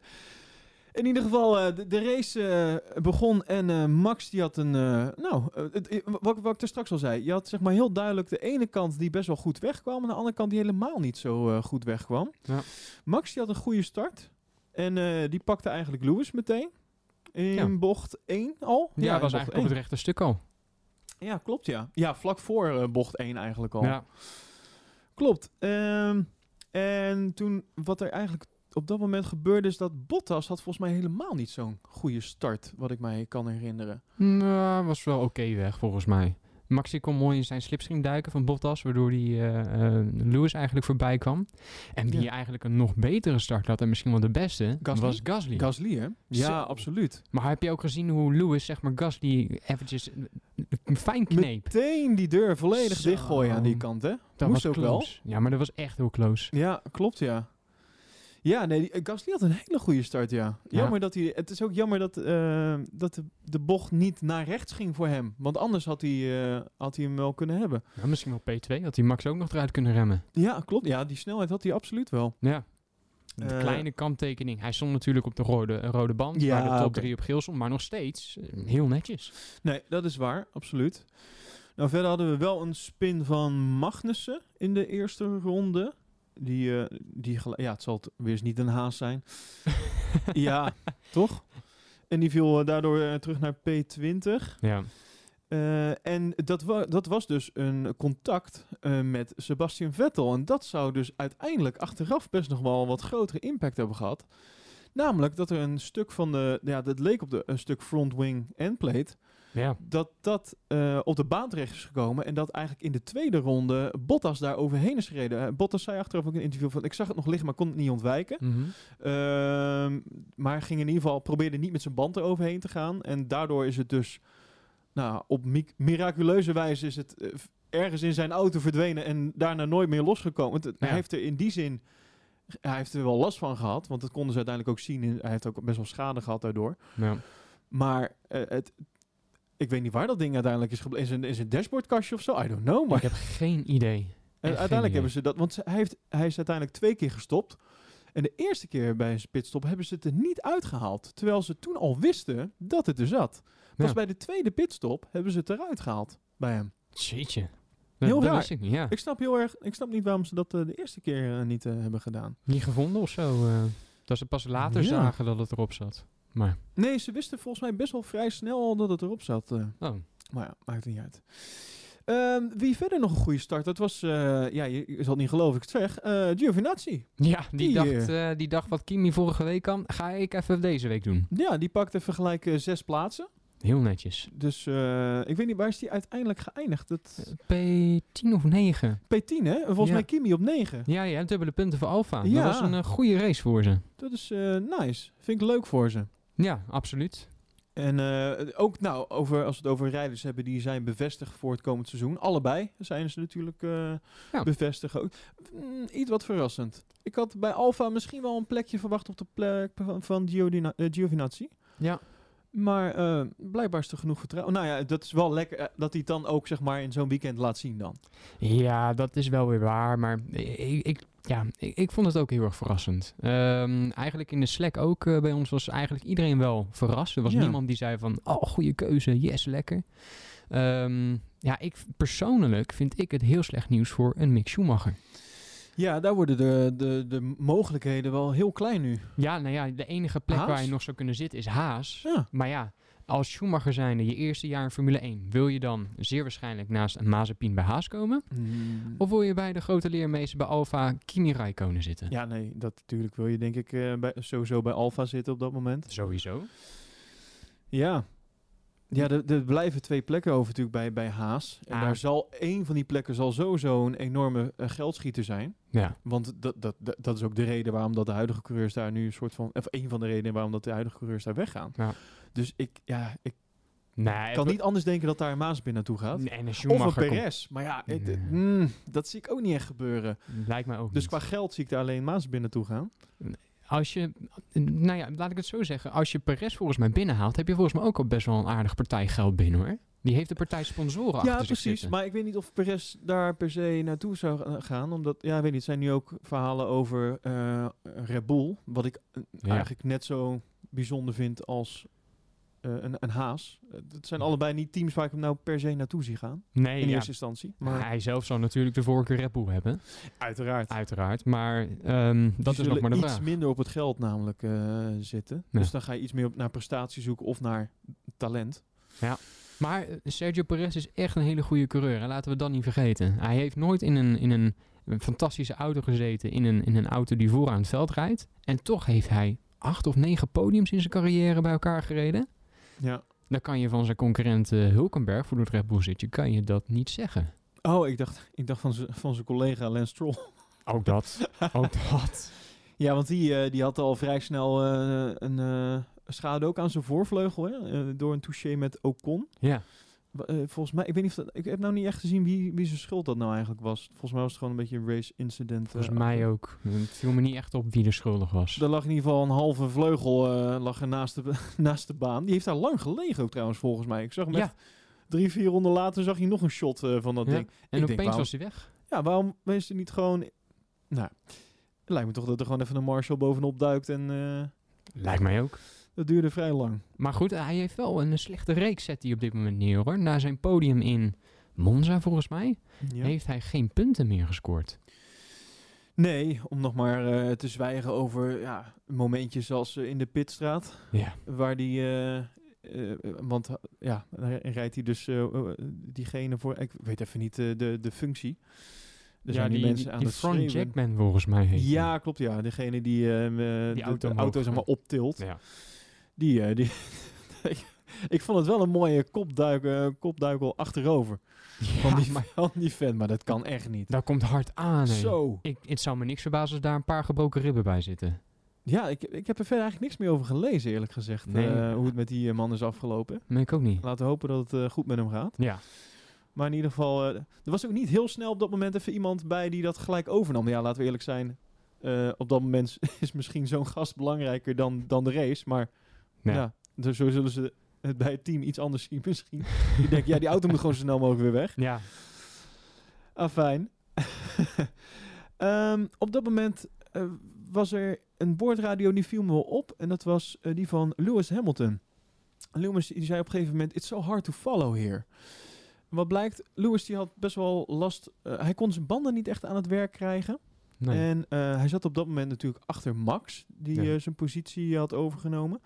In ieder geval, de, de race begon en Max die had een... nou, het- wat, wat ik er straks al zei. Je had zeg maar heel duidelijk de ene kant die best wel goed wegkwam... en de andere kant die helemaal niet zo goed wegkwam. Ja. Max die had een goede start. En eh, die pakte eigenlijk Lewis meteen. In Ja. bocht 1 al. Ja, was eigenlijk op 1. het rechte stuk al. Ja, klopt ja. Ja, vlak voor eh, bocht 1 eigenlijk al. Ja. Klopt. Ehm, en toen, wat er eigenlijk op dat moment gebeurde, is dat Bottas had volgens mij helemaal niet zo'n goede start, wat ik mij kan herinneren. Nou, was wel oké weg volgens mij. Maxi kon mooi in zijn slipstream duiken van Bottas, waardoor die eh, eh, Lewis eigenlijk voorbij kwam. En Ja. eigenlijk een nog betere start had en misschien wel de beste, Gasly? was Gasly. Gasly, hè? Ja, absoluut. maar heb je ook gezien hoe Lewis, zeg maar, Gasly eventjes een fijn kneep? Meteen die deur volledig Zo. dichtgooien aan die kant, hè? Dat Moest was ook wel. close. Ja, maar dat was echt heel close. Ja, klopt, ja. Ja, nee, die, eh, Gasly had een hele goede start, ja. Ja. Jammer dat hij... Het is ook jammer dat, eh, dat de, de bocht niet naar rechts ging voor hem. Want anders had hij, eh, had hij hem wel kunnen hebben. Ja, misschien wel P2, had hij Max ook nog eruit kunnen remmen. Ja, klopt. Ja, die snelheid had hij absoluut wel. Ja. De kleine kanttekening. Hij stond natuurlijk op de rode, rode band, Ja, waar de top oké. 3 op geel stond, maar nog steeds heel netjes. Nee, dat is waar, absoluut. Nou, verder hadden we wel een spin van Magnussen in de eerste ronde. Die, eh, die ja, het zal het weer eens niet een haas zijn. ja, toch? En die viel eh, daardoor eh, terug naar P20. Ja. En dat, wa dat was dus een contact met Sebastian Vettel. En dat zou dus uiteindelijk achteraf best nog wel een wat grotere impact hebben gehad. Namelijk dat er een stuk van de, ja, dat leek op de, een stuk front wing endplate, Ja. dat dat eh, op de baan terecht is gekomen. En dat eigenlijk in de tweede ronde Bottas daar overheen is gereden. Eh, Bottas zei achteraf ook in een interview van, ik zag het nog liggen, maar kon het niet ontwijken. Mhm. Ehm, maar ging in ieder geval, probeerde niet met zijn band eroverheen te gaan. En daardoor is het dus, nou, op mi- miraculeuze wijze is het eh, ergens in zijn auto verdwenen en daarna nooit meer losgekomen. Want het- Ja. Hij heeft er in die zin, hij heeft er wel last van gehad, want dat konden ze uiteindelijk ook zien. Hij heeft ook best wel schade gehad daardoor. Ja. Maar het, ik weet niet waar dat ding uiteindelijk is gebleven. Is een, is een dashboardkastje of zo? I don't know. Maar Ik heb geen idee. en uiteindelijk idee. hebben ze dat, want hij, heeft, hij is uiteindelijk twee keer gestopt. En de eerste keer bij zijn pitstop hebben ze het er niet uitgehaald. Terwijl ze toen al wisten dat het er zat. Pas Ja. bij de tweede pitstop hebben ze het eruit gehaald bij hem. Jeetje. Heel dat raar. ik niet, ja. Ik snap heel erg, ik snap niet waarom ze dat eh, de eerste keer eh, niet eh, hebben gedaan. Niet gevonden of zo. dat ze pas later Ja. zagen dat het erop zat. Maar, Nee, ze wisten volgens mij best wel vrij snel al dat het erop zat. eh. oh. Maar ja, maakt niet uit. Ehm, wie verder nog een goede start? Dat was, eh, ja, je, je zal het niet geloven, ik het zeg, eh Giovinazzi. Ja, die, Die, dacht, die dacht wat Kimi vorige week kan, ga ik even deze week doen. Ja, die pakt even gelijk zes plaatsen. Heel netjes. Dus ik weet niet, waar is die uiteindelijk geëindigd? Het P10 of 9. P10, hè? Volgens Ja. mij Kimi op 9. Ja, ja, dubbele punten voor Alfa. Ja. Dat was een goede race voor ze. Dat is nice. Vind ik leuk voor ze. Ja, absoluut. En eh, ook, nou, over, als we het over rijders hebben die zijn bevestigd voor het komend seizoen. Allebei zijn ze natuurlijk Ja. bevestigd ook. Mm, iets wat verrassend. Ik had bij Alfa misschien wel een plekje verwacht op de plek van, van Giovina- eh, Giovinazzi. Ja. Maar blijkbaar is er genoeg vertrouwen. Nou ja, dat is wel lekker dat hij het dan ook zeg maar in zo'n weekend laat zien dan. Ja, dat is wel weer waar. Maar ik, ik, ja, ik, ik vond het ook heel erg verrassend. Ehm, eigenlijk in de Slack ook eh, bij ons was eigenlijk iedereen wel verrast. Er was Ja. niemand die zei van, oh, goede keuze, yes, lekker. Ehm, ja, ik persoonlijk vind ik het heel slecht nieuws voor een Mick Schumacher. Ja, daar worden de, de, de mogelijkheden wel heel klein nu. Ja, nou ja, de enige plek waar je nog zou kunnen zitten is Haas. Ja. Maar ja, als Schumacher zijnde je eerste jaar in Formule 1, wil je dan zeer waarschijnlijk naast een Mazepin bij Haas komen? Of wil je bij de grote leermeester bij Alfa Kimi Räikkönen zitten? Ja, nee, dat natuurlijk wil je denk ik eh, bij, sowieso bij Alfa zitten op dat moment. Sowieso. Ja. Ja, er, er blijven twee plekken over natuurlijk bij, bij Haas. En Ah. daar zal één van die plekken zal sowieso een enorme eh, geldschieter zijn. Ja. Want dat, dat, dat, dat is ook de reden waarom dat de huidige coureurs daar nu een soort van... Of één van de redenen waarom dat de huidige coureurs daar weggaan. Ja. Dus ik, ja, ik Nee, kan niet anders denken dat daar een Mazepin naartoe gaat. Nee, en een Of een Perez. Maar ja, het- Nee. mm, dat zie ik ook niet echt gebeuren. Lijkt mij ook Dus niet. qua geld zie ik daar alleen Mazepin naartoe gaan. Als je, nou ja, laat ik het zo zeggen. Als je Perez volgens mij binnenhaalt, heb je volgens mij ook al best wel een aardige partij geld binnen hoor. Die heeft de partij sponsoren achter Ja, precies. zitten. Maar ik weet niet of Perez daar per se naartoe zou ga- gaan. Omdat, ja, ik weet niet, zijn nu ook verhalen over eh Red Bull. Wat ik eh, Ja. eigenlijk net zo bijzonder vind als een, een Haas. Eh, Het zijn allebei niet teams waar ik hem nou per se naartoe zie gaan. nee, In ja, eerste instantie. Maar hij zelf zou natuurlijk de voorkeur Red Bull hebben, uiteraard. uiteraard. Maar ehm, dat is nog maar de zullen iets vraag. minder op het geld namelijk eh, zitten. Ja. Dus dan ga je iets meer op, naar prestatie zoeken of naar talent. Maar eh, Sergio Perez is echt een hele goede coureur. En laten we dat niet vergeten. Hij heeft nooit in een, in een fantastische auto gezeten. In een, in een auto die vooraan het veld rijdt. En toch heeft hij acht of negen podiums in zijn carrière bij elkaar gereden. Ja. Dan kan je van zijn concurrent eh, Hulkenberg, voor het Red Bull kan je dat niet zeggen. Oh, ik dacht, ik dacht van, van zijn collega Lance Stroll. Ook dat. Ook dat. Ja, want die, eh, die had al vrij snel eh, een eh, schade ook aan zijn voorvleugel. Hè? door een touché met Ocon. Ja. Eh, volgens mij, ik weet niet of dat, ik heb nou niet echt gezien wie, wie zijn schuld dat nou eigenlijk was. Volgens mij was het gewoon een beetje een race incident. Volgens eh, mij ook. Het viel me niet echt op wie er schuldig was. Er lag in ieder geval een halve vleugel eh, lag er naast, de, naast de baan. Die heeft daar lang gelegen ook trouwens volgens mij. Ik zag hem Ja. echt drie, vier ronden later zag je nog een shot van dat Ja. ding. En Ik denk, opeens waarom- was hij weg. Ja, waarom is niet gewoon... Nou, het lijkt me toch dat er gewoon even een Marshall bovenop duikt en Lijkt mij ook. Dat duurde vrij lang. Maar goed, hij heeft wel een slechte reeks zet hij op dit moment neer hoor. Na zijn podium in Monza volgens mij, Ja. heeft hij geen punten meer gescoord. Nee, om nog maar eh, te zwijgen over ja, momentjes als eh, in de pitstraat. Ja. Waar die... eh, want ja, rijdt hij dus diegene voor... Ik weet even niet de, de functie. Er ja, zijn die, die, mensen die, aan die het front schreeuwen. Jackman volgens mij heet Ja, klopt. Ja, degene die, de, auto de omhoog auto zeg maar gaat. optilt. Ja. Die, eh, die ik vond het wel een mooie kopduik, eh, kopduikel achterover van, Ja, die, maar van die fan, maar dat kan echt niet. dat komt hard aan. Zo. Ik, het zou me niks verbazen als daar een paar gebroken ribben bij zitten. Ja, ik, ik heb er verder eigenlijk niks meer over gelezen, eerlijk gezegd. Nee. eh, hoe het met die man is afgelopen. Nee, ik ook niet. Laten we hopen dat het goed met hem gaat. Ja. Maar in ieder geval, er was ook niet heel snel op dat moment even iemand bij die dat gelijk overnam. Ja, laten we eerlijk zijn. op dat moment is misschien zo'n gast belangrijker dan, dan de race. Maar Ja. ja, dus zo zullen ze het bij het team iets anders zien misschien. Die denken, ja, die auto moet gewoon zo snel mogelijk weer weg. Ja. Ah, fijn. Ehm, op dat moment eh, was er een boordradio die viel me wel op. En dat was eh, die van Lewis Hamilton. Lewis die zei op een gegeven moment, it's so hard to follow here. Wat blijkt, Lewis die had best wel last. eh, hij kon zijn banden niet echt aan het werk krijgen. Nee. En hij zat op dat moment natuurlijk achter Max, die Ja. zijn positie had overgenomen.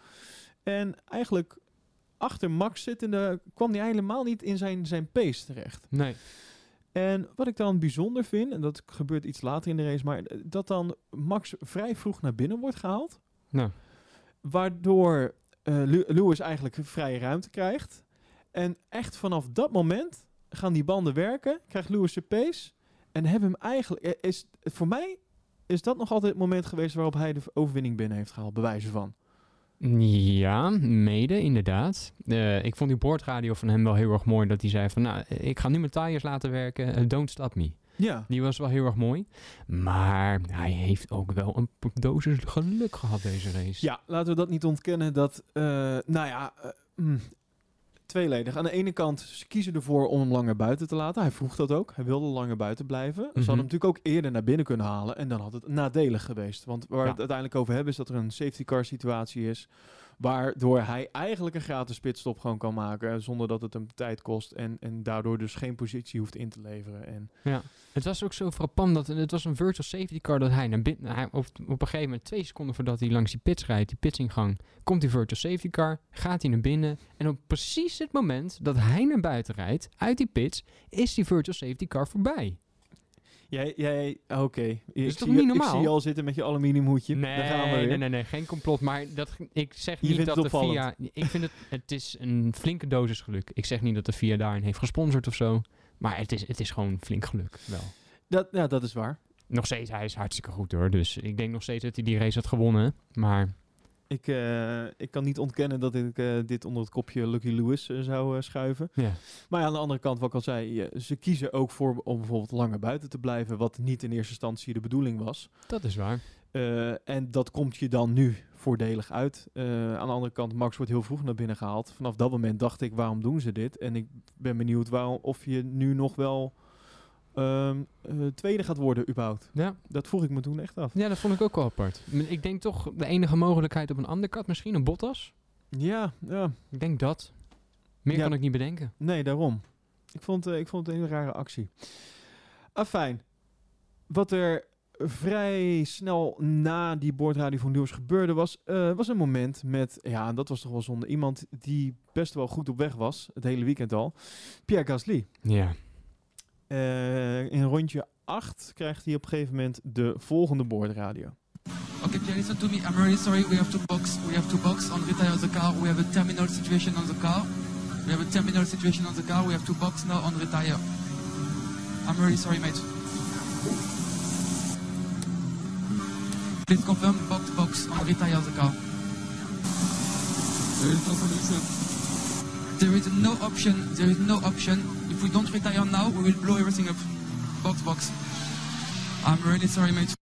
En eigenlijk achter Max zittende kwam hij helemaal niet in zijn, zijn pace terecht. nee. En wat ik dan bijzonder vind, en dat gebeurt iets later in de race, maar dat dan Max vrij vroeg naar binnen wordt gehaald. Nou, Waardoor Lew- Lewis eigenlijk vrije ruimte krijgt. En echt vanaf dat moment gaan die banden werken, krijgt Lewis zijn pace. En hebben hem eigenlijk, eh, is, voor mij is dat nog altijd het moment geweest waarop hij de overwinning binnen heeft gehaald, bewijzen van. Ja, mede, inderdaad. Eh, ik vond die boordradio van hem wel heel erg mooi. Dat hij zei van, nou, ik ga nu mijn tires laten werken. eh, don't stop me. Ja. Die was wel heel erg mooi. Maar hij heeft ook wel een dosis geluk gehad deze race. Ja, laten we dat niet ontkennen. Dat, eh, nou ja, mm, tweeledig. Aan de ene kant, ze kiezen ervoor om hem langer buiten te laten. Hij vroeg dat ook. Hij wilde langer buiten blijven. Ze Mhm. hadden hem natuurlijk ook eerder naar binnen kunnen halen. En dan had het nadelig geweest. Want waar we Ja. het uiteindelijk over hebben, is dat er een safety car situatie is. Waardoor hij eigenlijk een gratis pitstop gewoon kan maken. Zonder dat het hem tijd kost. En, en daardoor dus geen positie hoeft in te leveren. En Ja. Het was ook zo frappant dat het was een virtual safety car dat hij naar binnen. Hij, op, op een gegeven moment, twee seconden voordat hij langs die pits rijdt, die pitsingang, komt die virtual safety car, gaat hij naar binnen. En op precies het moment dat hij naar buiten rijdt, uit die pits, is die virtual safety car voorbij. Jij, jij oké. Ik is zie toch je- niet Ik normaal? zie je al zitten met je aluminiumhoedje. Nee, Daar gaan we weer. nee, nee, nee, geen complot. Maar dat, ik zeg Je niet dat de? VIA... Ik vind het, het is een flinke dosis geluk. Ik zeg niet dat de VIA daarin heeft gesponsord of zo. Maar het is, het is gewoon flink geluk, wel. Dat, ja, dat is waar. Nog steeds, hij is hartstikke goed hoor. Dus ik denk nog steeds dat hij die race had gewonnen. Maar Ik, eh, ik kan niet ontkennen dat ik eh, dit onder het kopje Lucky Lewis eh, zou schuiven. Maar aan de andere kant, wat ik al zei, ze kiezen ook voor om bijvoorbeeld langer buiten te blijven, wat niet in eerste instantie de bedoeling was. dat is waar. En dat komt je dan nu voordelig uit. Aan de andere kant, Max wordt heel vroeg naar binnen gehaald. Vanaf dat moment dacht ik, waarom doen ze dit? En ik ben benieuwd waarom, of je nu nog wel ehm, eh, tweede gaat worden überhaupt. Ja. Dat vroeg ik me toen echt af. ja, dat vond ik ook wel apart. Ik denk toch de enige mogelijkheid op een undercut, misschien een Bottas. Ja, ja. Ik denk dat. Meer Ja. kan ik niet bedenken. Nee, daarom. Ik vond, eh, ik vond het een hele rare actie. Afijn. Wat er vrij snel na die boordradio van Nieuws gebeurde was, eh, was een moment met, ja, en dat was toch wel zonde, iemand die best wel goed op weg was, het hele weekend al, Pierre Gasly. Ja. Eh, in rondje 8 krijgt hij op een gegeven moment de volgende boordradio. Okay, Pierre, listen to me. I'm really sorry. We have to box. We have to box on retire the car. We have a terminal situation on the car. We have a terminal situation on the car. We have to box now on retire. I'm really sorry, mate. Please confirm box box on retire the car. There is no solution. There is no option. There is no option. If we don't retire now, we will blow everything up. Box box. I'm really sorry, mate.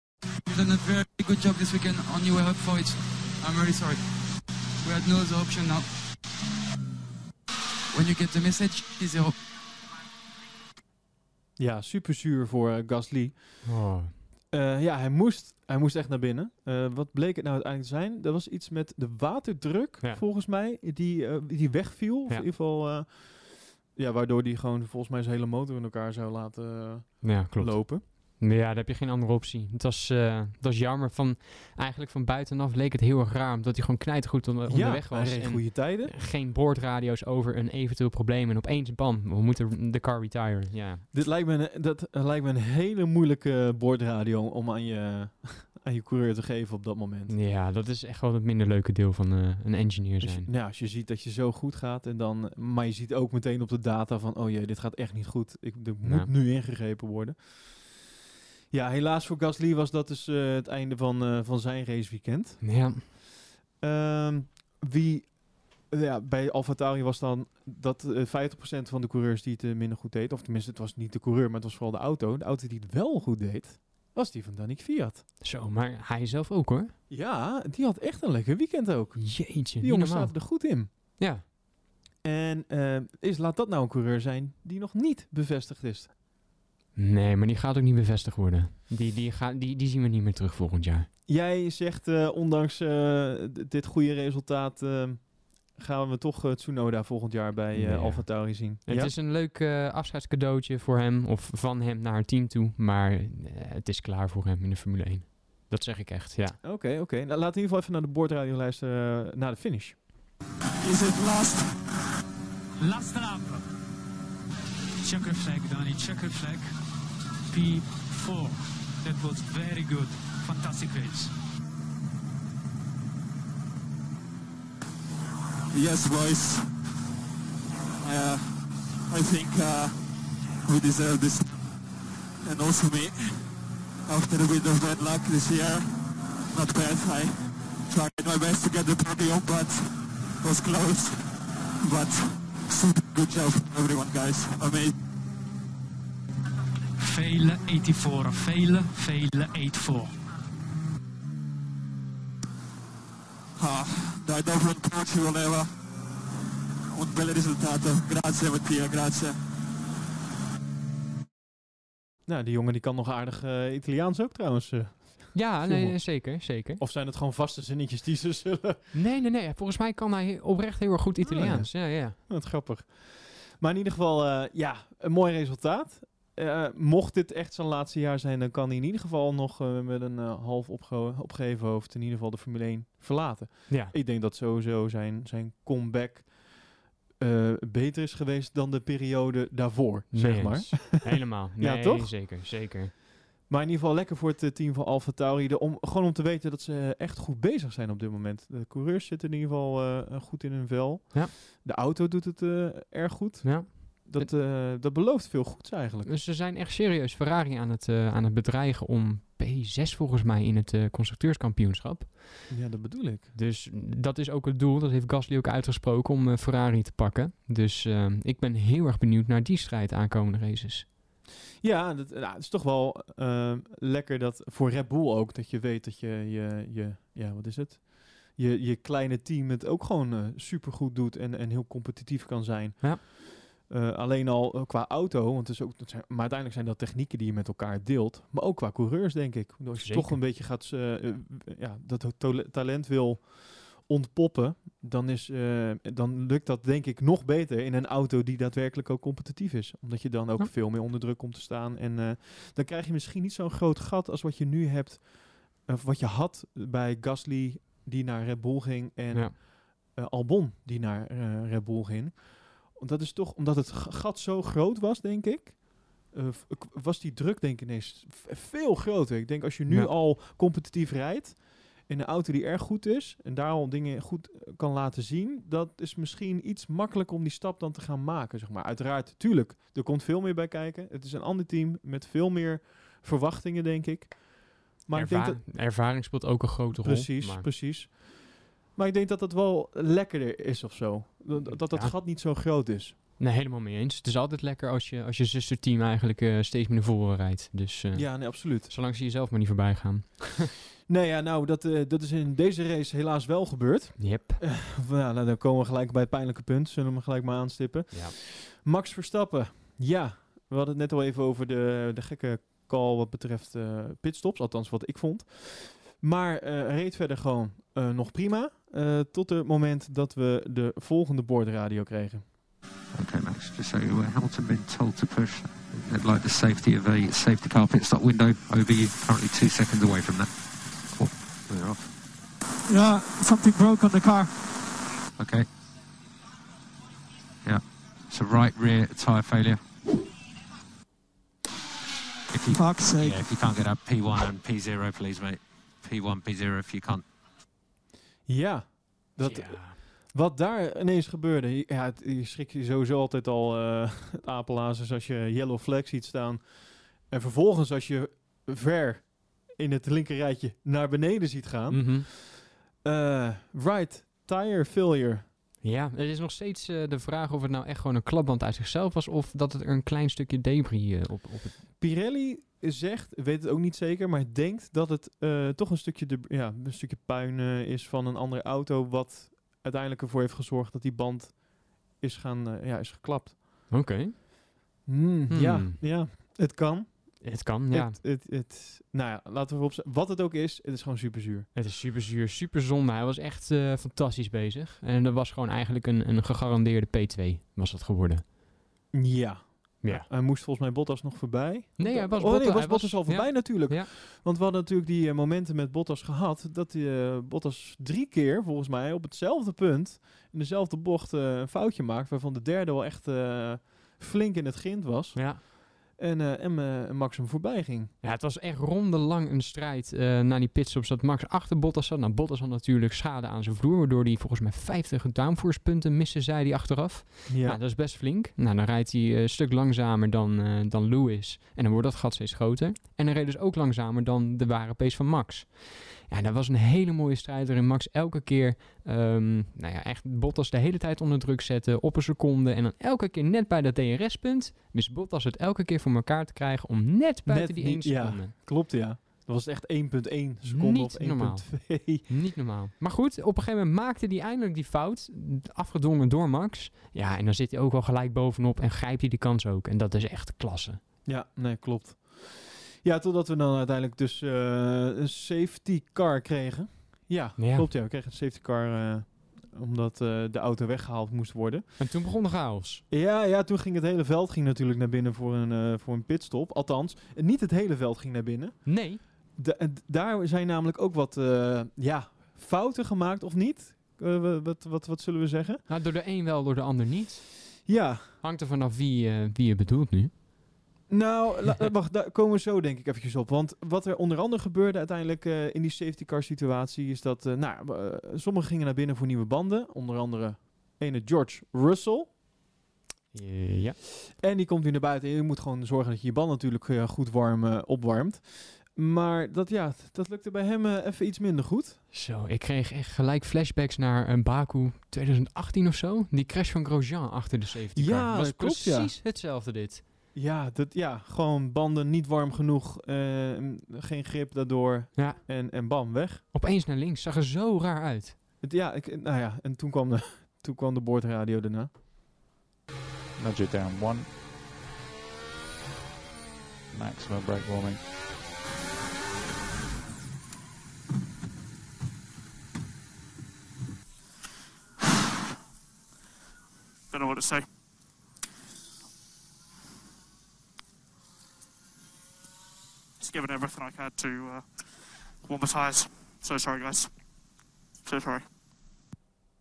You've done a very good job this weekend and you were up for it. I'm really sorry. We had no other option now. When you get the message, is zero. Ja, super zuur voor eh, Gasly. Oh. Eh, ja, hij moest, hij moest echt naar binnen. Eh, wat bleek het nou uiteindelijk te zijn? Er was iets met de waterdruk, Ja. volgens mij, die, eh, die wegviel. Of Ja. in ieder geval, eh, ja, waardoor die gewoon volgens mij zijn hele motor in elkaar zou laten Ja, klopt. lopen. Ja, daar heb je geen andere optie. Het was, eh, het was jammer. Van, eigenlijk van buitenaf leek het heel erg raar. Omdat hij gewoon knijtergoed onder, onderweg was. En goede tijden. geen boordradio's over een eventueel probleem. En opeens bam, we moeten de car retire. Ja, Dit lijkt me, een, dat eh, lijkt me een hele moeilijke boordradio om aan je, aan je coureur te geven op dat moment. ja dat is echt wel het minder leuke deel van eh, een engineer zijn. ja, als je ziet dat je zo goed gaat, en dan, maar je ziet ook meteen op de data van, oh jee, dit gaat echt niet goed. Ik, er moet Ja. nu ingegrepen worden. Ja, helaas voor Gasly was dat dus eh, het einde van, eh, van zijn raceweekend. Ja, Ehm wie, eh, ja, bij AlphaTauri was dan dat eh 50% van de coureurs die het eh, minder goed deed, of tenminste het was niet de coureur, maar het was vooral de auto. De auto die het wel goed deed, was die van Danik Fiat. zo, maar hij zelf ook hoor. Ja, die had echt een lekker weekend ook. Jeetje, Die jongens zaten er goed in. Ja, En eh, is, laat dat nou een coureur zijn die nog niet bevestigd is. Nee, maar die gaat ook niet bevestigd worden. Die, die, gaat, die, die zien we niet meer terug volgend jaar. Jij zegt, eh, ondanks eh, dit goede resultaat, eh, gaan we toch Tsunoda volgend jaar bij ja. Zien. Het is een leuk afscheidscadeautje voor hem of van hem naar het team toe. Maar het is klaar voor hem in de Formule 1. Dat zeg ik echt, ja. Oké, oké. Okay. Laten we in ieder geval even naar de boordradio luisteren naar de finish. Is het last? Last lap. Checkerflag, Dani, checkerflag. V4. That was very good. Fantastic race. Yes, boys. Uh, I think uh, we deserve this. And also me. After a bit of bad luck this year, not bad. I tried my best to get the podium, but was close. But super good job, everyone, guys. Amazing. Vele 84, vele, vele 84. Ah, dai, dopo un po' ci voleva un bel risultato. Grazie Mattia, grazie. Nou, die jongen die kan nog aardig eh, Italiaans ook trouwens. eh. Ja, nee, zeker, zeker. Of zijn het gewoon vaste zinnetjes die ze zullen... Nee, nee, nee. Volgens mij kan hij oprecht heel erg goed Italiaans. Ja, ja. Wat grappig. Maar in ieder geval, eh, ja, een mooi resultaat. Eh, mocht dit echt zijn laatste jaar zijn, dan kan hij in ieder geval nog eh, met een eh, half opge opgeheven hoofd in ieder geval de Formule 1 verlaten. Ja, Ik denk dat sowieso zijn, zijn comeback beter is geweest dan de periode daarvoor, zeg maar. Helemaal. Ja, Nee, toch? Zeker, zeker. Maar in ieder geval lekker voor het team van Alfa Tauri. De om, gewoon om te weten dat ze echt goed bezig zijn op dit moment. De coureurs zitten in ieder geval goed in hun vel. Ja. De auto doet het erg goed. Ja. Dat, eh, dat belooft veel goeds eigenlijk. Dus ze zijn echt serieus Ferrari aan het, eh, aan het bedreigen om P6 volgens mij in het eh, constructeurskampioenschap. Ja, dat bedoel ik. Dus dat is ook het doel. Dat heeft Gasly ook uitgesproken om Ferrari te pakken. Dus ik ben heel erg benieuwd naar die strijd aankomende races. Ja, dat, nou, het is toch wel lekker dat voor Red Bull ook, dat je weet dat je je, je ja, wat is het? Je, je kleine team het ook gewoon super goed doet en, en heel competitief kan zijn. Ja. Eh, alleen al eh, qua auto, want is ook, dat zijn, maar uiteindelijk zijn dat technieken die je met elkaar deelt. Maar ook qua coureurs, denk ik. Als je Zeker. toch een beetje gaat, eh, ja, dat talent wil ontpoppen, dan, is, dan lukt dat denk ik nog beter in een auto die daadwerkelijk ook competitief is. Omdat je dan ook Ja. veel meer onder druk komt te staan. En dan krijg je misschien niet zo'n groot gat als wat je nu hebt, of wat je had bij Gasly die naar Red Bull ging en Ja. Albon die naar Red Bull ging. Dat is toch, omdat het gat zo groot was, denk ik, eh, was die druk denk ik ineens veel groter. Ik denk als je nu Ja. al competitief rijdt in een auto die erg goed is en daar al dingen goed eh, kan laten zien, dat is misschien iets makkelijker om die stap dan te gaan maken, zeg maar. Uiteraard, tuurlijk, er komt veel meer bij kijken. Het is een ander team met veel meer verwachtingen, denk ik. Maar ik denk dat, Ervaring speelt ook een grote rol. Precies, maar- precies. Maar ik denk dat het wel lekkerder is of zo. Dat dat, dat Ja. gat niet zo groot is. Nee, helemaal mee eens. Het is altijd lekker als je, als je zusterteam eigenlijk eh, steeds meer naar voren rijdt. Dus eh, Ja, nee, absoluut. zolang ze jezelf maar niet voorbij gaan. Nee, ja, nou, dat, eh, dat is in deze race helaas wel gebeurd. Yep. Nou, dan komen we gelijk bij het pijnlijke punt. Zullen we hem gelijk maar aanstippen. Ja. Max Verstappen. Ja, we hadden het net al even over de, de gekke call wat betreft pitstops. Althans, wat ik vond. Maar eh, reed verder gewoon eh, nog prima. eh, tot het moment dat we de volgende boordradio kregen. Okay, Max, just so aware, Hamilton been told to push. They'd like the safety of a safety car pit stop window over you. Currently two seconds away from that. Oh, we're off. Yeah, something broke on the car. Okay. Yeah. It's a right rear tyre failure. If you, Fuck's sake. yeah, if you can't get up P1 and P0, please, mate. P1, P0 if you can't. Ja, dat, Ja. wat daar ineens gebeurde. Ja, het, je schrik je sowieso altijd al eh het apenlazers als je yellow flag ziet staan. En vervolgens als je ver in het linkerrijtje naar beneden ziet gaan. Eh, right tire failure. Ja, het is nog steeds eh, de vraag of het nou echt gewoon een klapband uit zichzelf was of dat het er een klein stukje debris op, op het... Pirelli zegt, weet het ook niet zeker, maar denkt dat het eh, toch een stukje, de, ja, een stukje puin eh, is van een andere auto. Wat uiteindelijk ervoor heeft gezorgd dat die band is, gaan, eh, ja, is geklapt. Oké. Hmm, Ja, Hmm. ja, het kan. Het kan, ja. Het, het, het, nou ja, laten we erop. Wat het ook is, het is gewoon super zuur. Het is super zuur, super zonde. Hij was echt fantastisch bezig. En dat was gewoon eigenlijk een, een gegarandeerde P2 was dat geworden. Ja. Ja. Hij moest volgens mij Bottas nog voorbij. Nee, hij was oh, nee, Bottas- was hij Bottas was- al voorbij ja. natuurlijk. Ja. Want we hadden natuurlijk die eh, momenten met Bottas gehad. Dat die, eh, Bottas drie keer, volgens mij, op hetzelfde punt, in dezelfde bocht eh, een foutje maakt. Waarvan de derde wel echt eh, flink in het grind was. Ja. En, eh, en eh, Max hem voorbij ging. ja, het was echt rondelang een strijd uh, na die pitstops dat Max achter Bottas zat. Nou, Bottas had natuurlijk schade aan zijn vloer, waardoor hij volgens mij 50 downforce-punten miste, zei hij achteraf. Ja. Nou, dat is best flink. Nou, dan rijdt hij eh, een stuk langzamer dan, eh, dan Lewis. En dan wordt dat gat steeds groter. En hij reed dus ook langzamer dan de ware pace van Max. Ja, dat was een hele mooie strijd waarin Max elke keer, ehm, nou ja, echt Bottas de hele tijd onder druk zette, op een seconde. En dan elke keer net bij dat DRS-punt, wist Bottas het elke keer voor elkaar te krijgen om net buiten Net die niet- 1 ja. seconde. Klopt, ja. Dat was echt 1.1 seconde Niet of normaal. 1.2. Niet normaal. Maar goed, op een gegeven moment maakte hij eindelijk die fout, afgedwongen door Max. Ja, en dan zit hij ook al gelijk bovenop en grijpt hij die kans ook. En dat is echt klasse. Ja, nee, klopt. Ja, totdat we dan uiteindelijk dus eh, een safety car kregen. Ja, Ja. klopt ja. We kregen een safety car eh, omdat eh, de auto weggehaald moest worden. En toen begon de chaos. Ja, ja, toen ging het hele veld ging natuurlijk naar binnen voor een, voor een pitstop. Althans, niet het hele veld ging naar binnen. Nee, Da- daar zijn namelijk ook wat ja, fouten gemaakt, of niet? Wa- wat, wat, wat zullen we zeggen? nou, door de een wel, door de ander niet. Ja, Hangt er vanaf wie, wie je bedoelt nu. Nou, la- wacht, daar komen we zo denk ik eventjes op. Want wat er onder andere gebeurde uiteindelijk eh, in die safety car situatie... is dat, eh, nou, eh, sommigen gingen naar binnen voor nieuwe banden. Onder andere ene George Russell. Ja. En die komt nu naar buiten. En je moet gewoon zorgen dat je je band natuurlijk goed warm opwarmt. Maar dat, ja, dat lukte bij hem even iets minder goed. Zo, ik kreeg echt gelijk flashbacks naar een Baku 2018 of zo. Die crash van Grosjean achter de safety car. Ja, was dat klopt, ja. precies hetzelfde dit. Ja, dat, ja, gewoon banden niet warm genoeg. eh, geen grip daardoor. Ja. En, en bam, weg. Opeens naar links, zag er zo raar uit. Het, ja, ik, nou ja, en toen kwam de, toen kwam de boordradio daarna. Nudge down one. Maximum brake warming. Don't know what to say. Given everything I had to uh, warm the tyres. So sorry, guys. So sorry.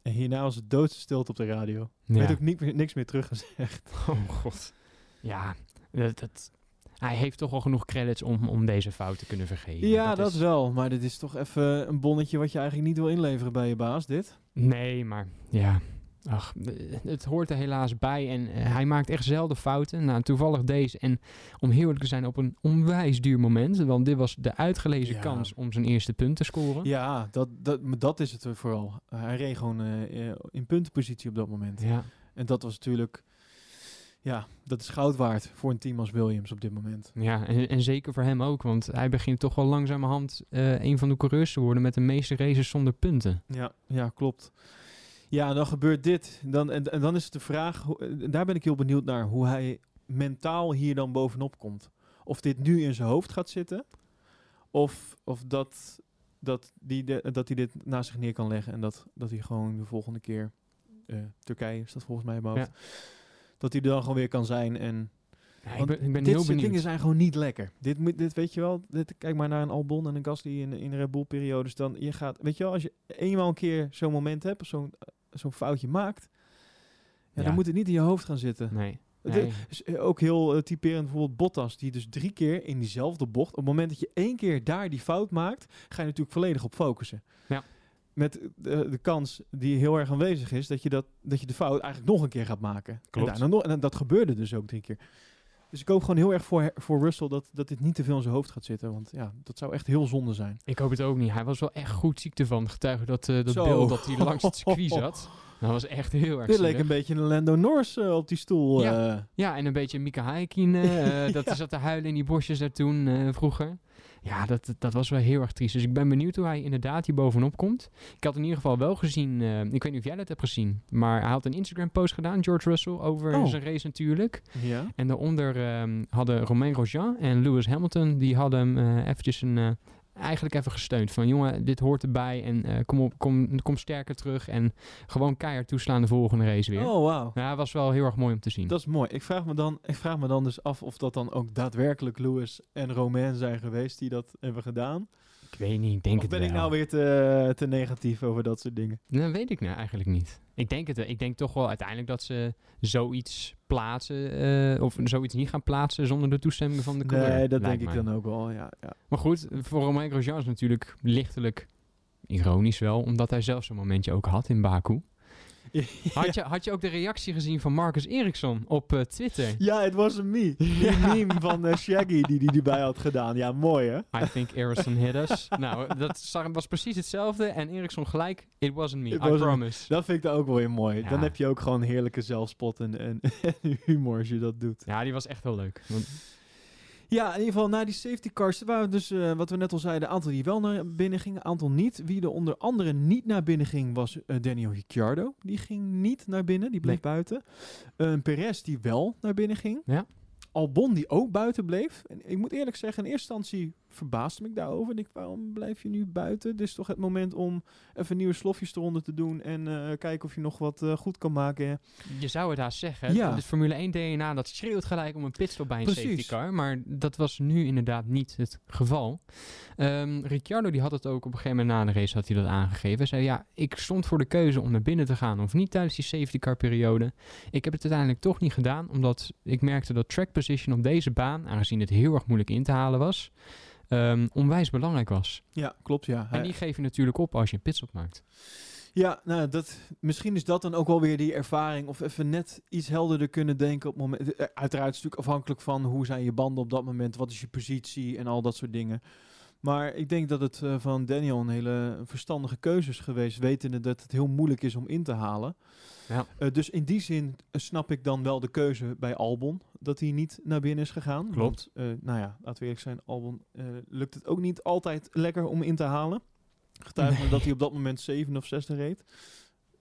En hierna was het doodse stilte op de radio. Ik Ja. weet ook niet, meer- niks meer teruggezegd. Oh god. Ja, dat, dat- hij heeft toch wel genoeg credits om, om deze fout te kunnen vergeven. Ja, dat, is- wel. Maar dit is toch even een bonnetje wat je eigenlijk niet wil inleveren bij je baas, dit. Nee, maar ja. Ach, het hoort er helaas bij. En eh, hij maakt echt zelden fouten. Nou, toevallig deze. En om heel eerlijk te zijn, op een onwijs duur moment. Want dit was de uitgelezen Ja. kans om zijn eerste punt te scoren. Ja, dat, dat, dat is het vooral. Hij reed gewoon eh, eh, in puntenpositie op dat moment. Ja. En dat was natuurlijk... Ja, dat is goud waard voor een team als Williams op dit moment. Ja, en, en zeker voor hem ook. Want hij begint toch wel langzamerhand eh een van de coureurs te worden met de meeste races zonder punten. Ja, ja, klopt. Ja, dan gebeurt dit. Dan, en, en dan is het de vraag, hoe- daar ben ik heel benieuwd naar, hoe hij mentaal hier dan bovenop komt. Of dit nu in zijn hoofd gaat zitten, of, of dat, dat, die de, dat hij dit naast zich neer kan leggen en dat, dat hij gewoon de volgende keer, eh, Turkije is dat volgens mij hoofd, dat hij er dan gewoon weer kan zijn en Ja, ik ben, ik ben dit heel soort benieuwd. dingen zijn gewoon niet lekker. Dit, moet- dit weet je wel, dit, kijk maar naar een Albon en een Gasly in, in de Red Bull periodes. Dan je gaat, weet je wel, als je eenmaal een keer zo'n moment hebt, of zo'n eh, zo'n foutje maakt, ja, Ja. dan moet het niet in je hoofd gaan zitten. Nee. Is eh, ook heel eh, typerend bijvoorbeeld Bottas, die dus drie keer in diezelfde bocht, op het moment dat je één keer daar die fout maakt, ga je natuurlijk volledig op focussen. Ja. Met de, de kans die heel erg aanwezig is, dat je, dat, dat je de fout eigenlijk nog een keer gaat maken. Klopt. En, daarna nog, en dat gebeurde dus ook drie keer. Dus ik hoop gewoon heel erg voor, voor Russell dat, dat dit niet te veel in zijn hoofd gaat zitten. Want ja, dat zou echt heel zonde zijn. Ik hoop het ook niet. Hij was wel echt goed ziekte van. Getuige dat, eh, dat Zo. beeld dat hij langs het circuit zat. Dat was echt heel erg Dit leek een beetje een Lando Norris eh, op die stoel. Ja. eh. Ja, en een beetje Mika Häkkinen. eh dat Ja. zat te huilen in die bosjes daar toen vroeger. Ja, dat, dat was wel heel erg triest. Dus ik ben benieuwd hoe hij inderdaad hier bovenop komt. Ik had in ieder geval wel gezien, eh, ik weet niet of jij dat hebt gezien, maar hij had een Instagram post gedaan, George Russell, over Oh. zijn race natuurlijk. ja. En daaronder ehm, hadden Romain Grosjean en Lewis Hamilton, die hadden hem eh, eventjes een, eh, eigenlijk even gesteund. Van jongen, dit hoort erbij en eh, kom, op, kom, kom sterker terug en gewoon keihard toeslaan de volgende race weer. Oh, wauw. Ja, was wel heel erg mooi om te zien. Dat is mooi. Ik vraag, me dan, ik vraag me dan dus af of dat dan ook daadwerkelijk Lewis en Romain zijn geweest die dat hebben gedaan. Ik weet niet, ik denk of het ben wel. ik nou weer te, te negatief over dat soort dingen? Dat weet ik nou eigenlijk niet. Ik denk het wel. Ik denk toch wel uiteindelijk dat ze zoiets plaatsen eh, of zoiets niet gaan plaatsen zonder de toestemming van de coureur. Nee, dat denk ik dan ook wel. Ja, ja. Maar goed, voor Romain Grosjean is natuurlijk lichtelijk ironisch wel, omdat hij zelf zo'n momentje ook had in Baku. Had, je, had je ook de reactie gezien van Marcus Eriksson op eh, Twitter? Ja, het was een me. Die meme van eh, Shaggy die die erbij had gedaan. Ja, mooi hè? I think Eriksson hit us. nou, dat was precies hetzelfde. En Eriksson gelijk, it wasn't me, It I wasn't me. promise. Dat vind ik dan ook wel weer mooi. Ja. Dan heb je ook gewoon heerlijke zelfspot en, en, en humor als je dat doet. Ja, die was echt wel leuk. Want, Ja, in ieder geval na die safety cars waren dus, eh, wat we net al zeiden, een aantal die wel naar binnen gingen, een aantal niet. Wie er onder andere niet naar binnen ging was eh, Daniel Ricciardo. Die ging niet naar binnen, die bleef Nee. buiten. Een Perez die wel naar binnen ging. Ja. Albon die ook buiten bleef. En ik moet eerlijk zeggen, in eerste instantie verbaasde me ik daarover. Ik denk, waarom blijf je nu buiten? Dit is toch het moment om even nieuwe slofjes eronder te doen en eh, kijken of je nog wat eh, goed kan maken. je zou het haast zeggen. Ja. Formule 1 DNA, dat schreeuwt gelijk om een pitstop bij een Precies. safety car. Maar dat was nu inderdaad niet het geval. Ehm Ricciardo die had het ook op een gegeven moment na de race had hij dat aangegeven. Hij zei, ja, ik stond voor de keuze om naar binnen te gaan of niet tijdens die safety car periode. Ik heb het uiteindelijk toch niet gedaan, omdat ik merkte dat track position op deze baan, aangezien het heel erg moeilijk in te halen was, ehm, onwijs belangrijk was. Ja, klopt ja. En die geef je natuurlijk op als je een pitstop maakt. Ja, nou, dat, misschien is dat dan ook wel weer die ervaring. Of even net iets helderder kunnen denken op het moment. eh, Uiteraard is het natuurlijk afhankelijk van hoe zijn je banden op dat moment. Wat is je positie en al dat soort dingen. Maar ik denk dat het eh, van Daniel een hele verstandige keuze is geweest. Wetende dat het heel moeilijk is om in te halen. Ja. Eh, dus in die zin eh, snap ik dan wel de keuze bij Albon. Dat hij niet naar binnen is gegaan. Klopt. Want, nou ja, laten we eerlijk zijn. Albon lukt het ook niet altijd lekker om in te halen. Getuige Nee. dat hij op dat moment zeven of zesde reed.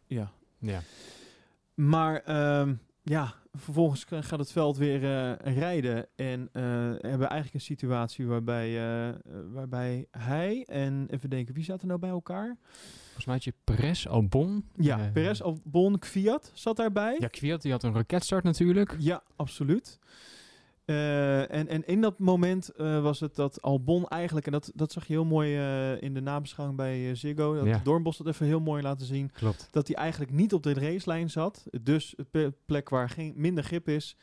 Ja. Ja. Maar ehm, ja, vervolgens gaat het veld weer eh, rijden. En eh, hebben we eigenlijk een situatie waarbij, eh, waarbij hij en even denken, wie zat er nou bij elkaar? Volgens mij had je Perez, Albon. Ja, Perez, Albon, Kvyat zat daarbij. Ja, Kvyat die had een raketstart natuurlijk. Ja, absoluut. Eh, en, en in dat moment eh, was het dat Albon eigenlijk, en dat, dat zag je heel mooi eh, in de nabeschouwing bij Ziggo, dat Ja. Doornbos dat even heel mooi laten zien, Klopt. dat hij eigenlijk niet op de racelijn zat, dus een plek waar geen, minder grip is.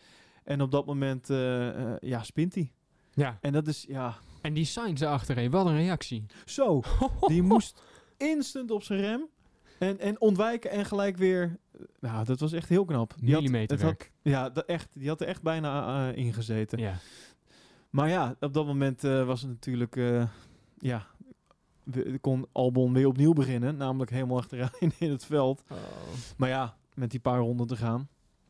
En op dat moment, eh, eh, ja, spint hij. Ja. En dat is, ja, En die Sainz achtereen, wat een reactie. zo. Die moest instant op zijn rem en, en ontwijken en gelijk weer, nou, dat was echt heel knap. Die had- het had, Millimeterwerk. ja, dat echt, die had er echt bijna eh, ingezeten. Ja. Maar ja, op dat moment eh, was het natuurlijk... eh, ja, we- kon Albon weer opnieuw beginnen. Namelijk helemaal achteraan in het veld. Maar ja, met die paar ronden te gaan.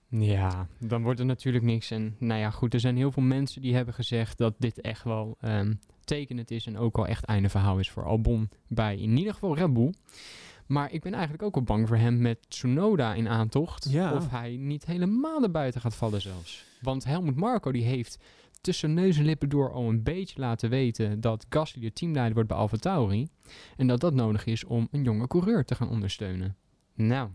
Ja, dan wordt er natuurlijk niks. En nou ja, goed, er zijn heel veel mensen die hebben gezegd dat dit echt wel ehm, tekenend is en ook al echt einde verhaal is voor Albon bij in ieder geval Red Bull. Maar ik ben eigenlijk ook wel bang voor hem met Tsunoda in aantocht. Ja. Of hij niet helemaal erbuiten gaat vallen zelfs. Want Helmut Marco die heeft tussen neus en lippen door al een beetje laten weten dat Gasly de teamleider wordt bij AlphaTauri. En dat dat nodig is om een jonge coureur te gaan ondersteunen. Nou,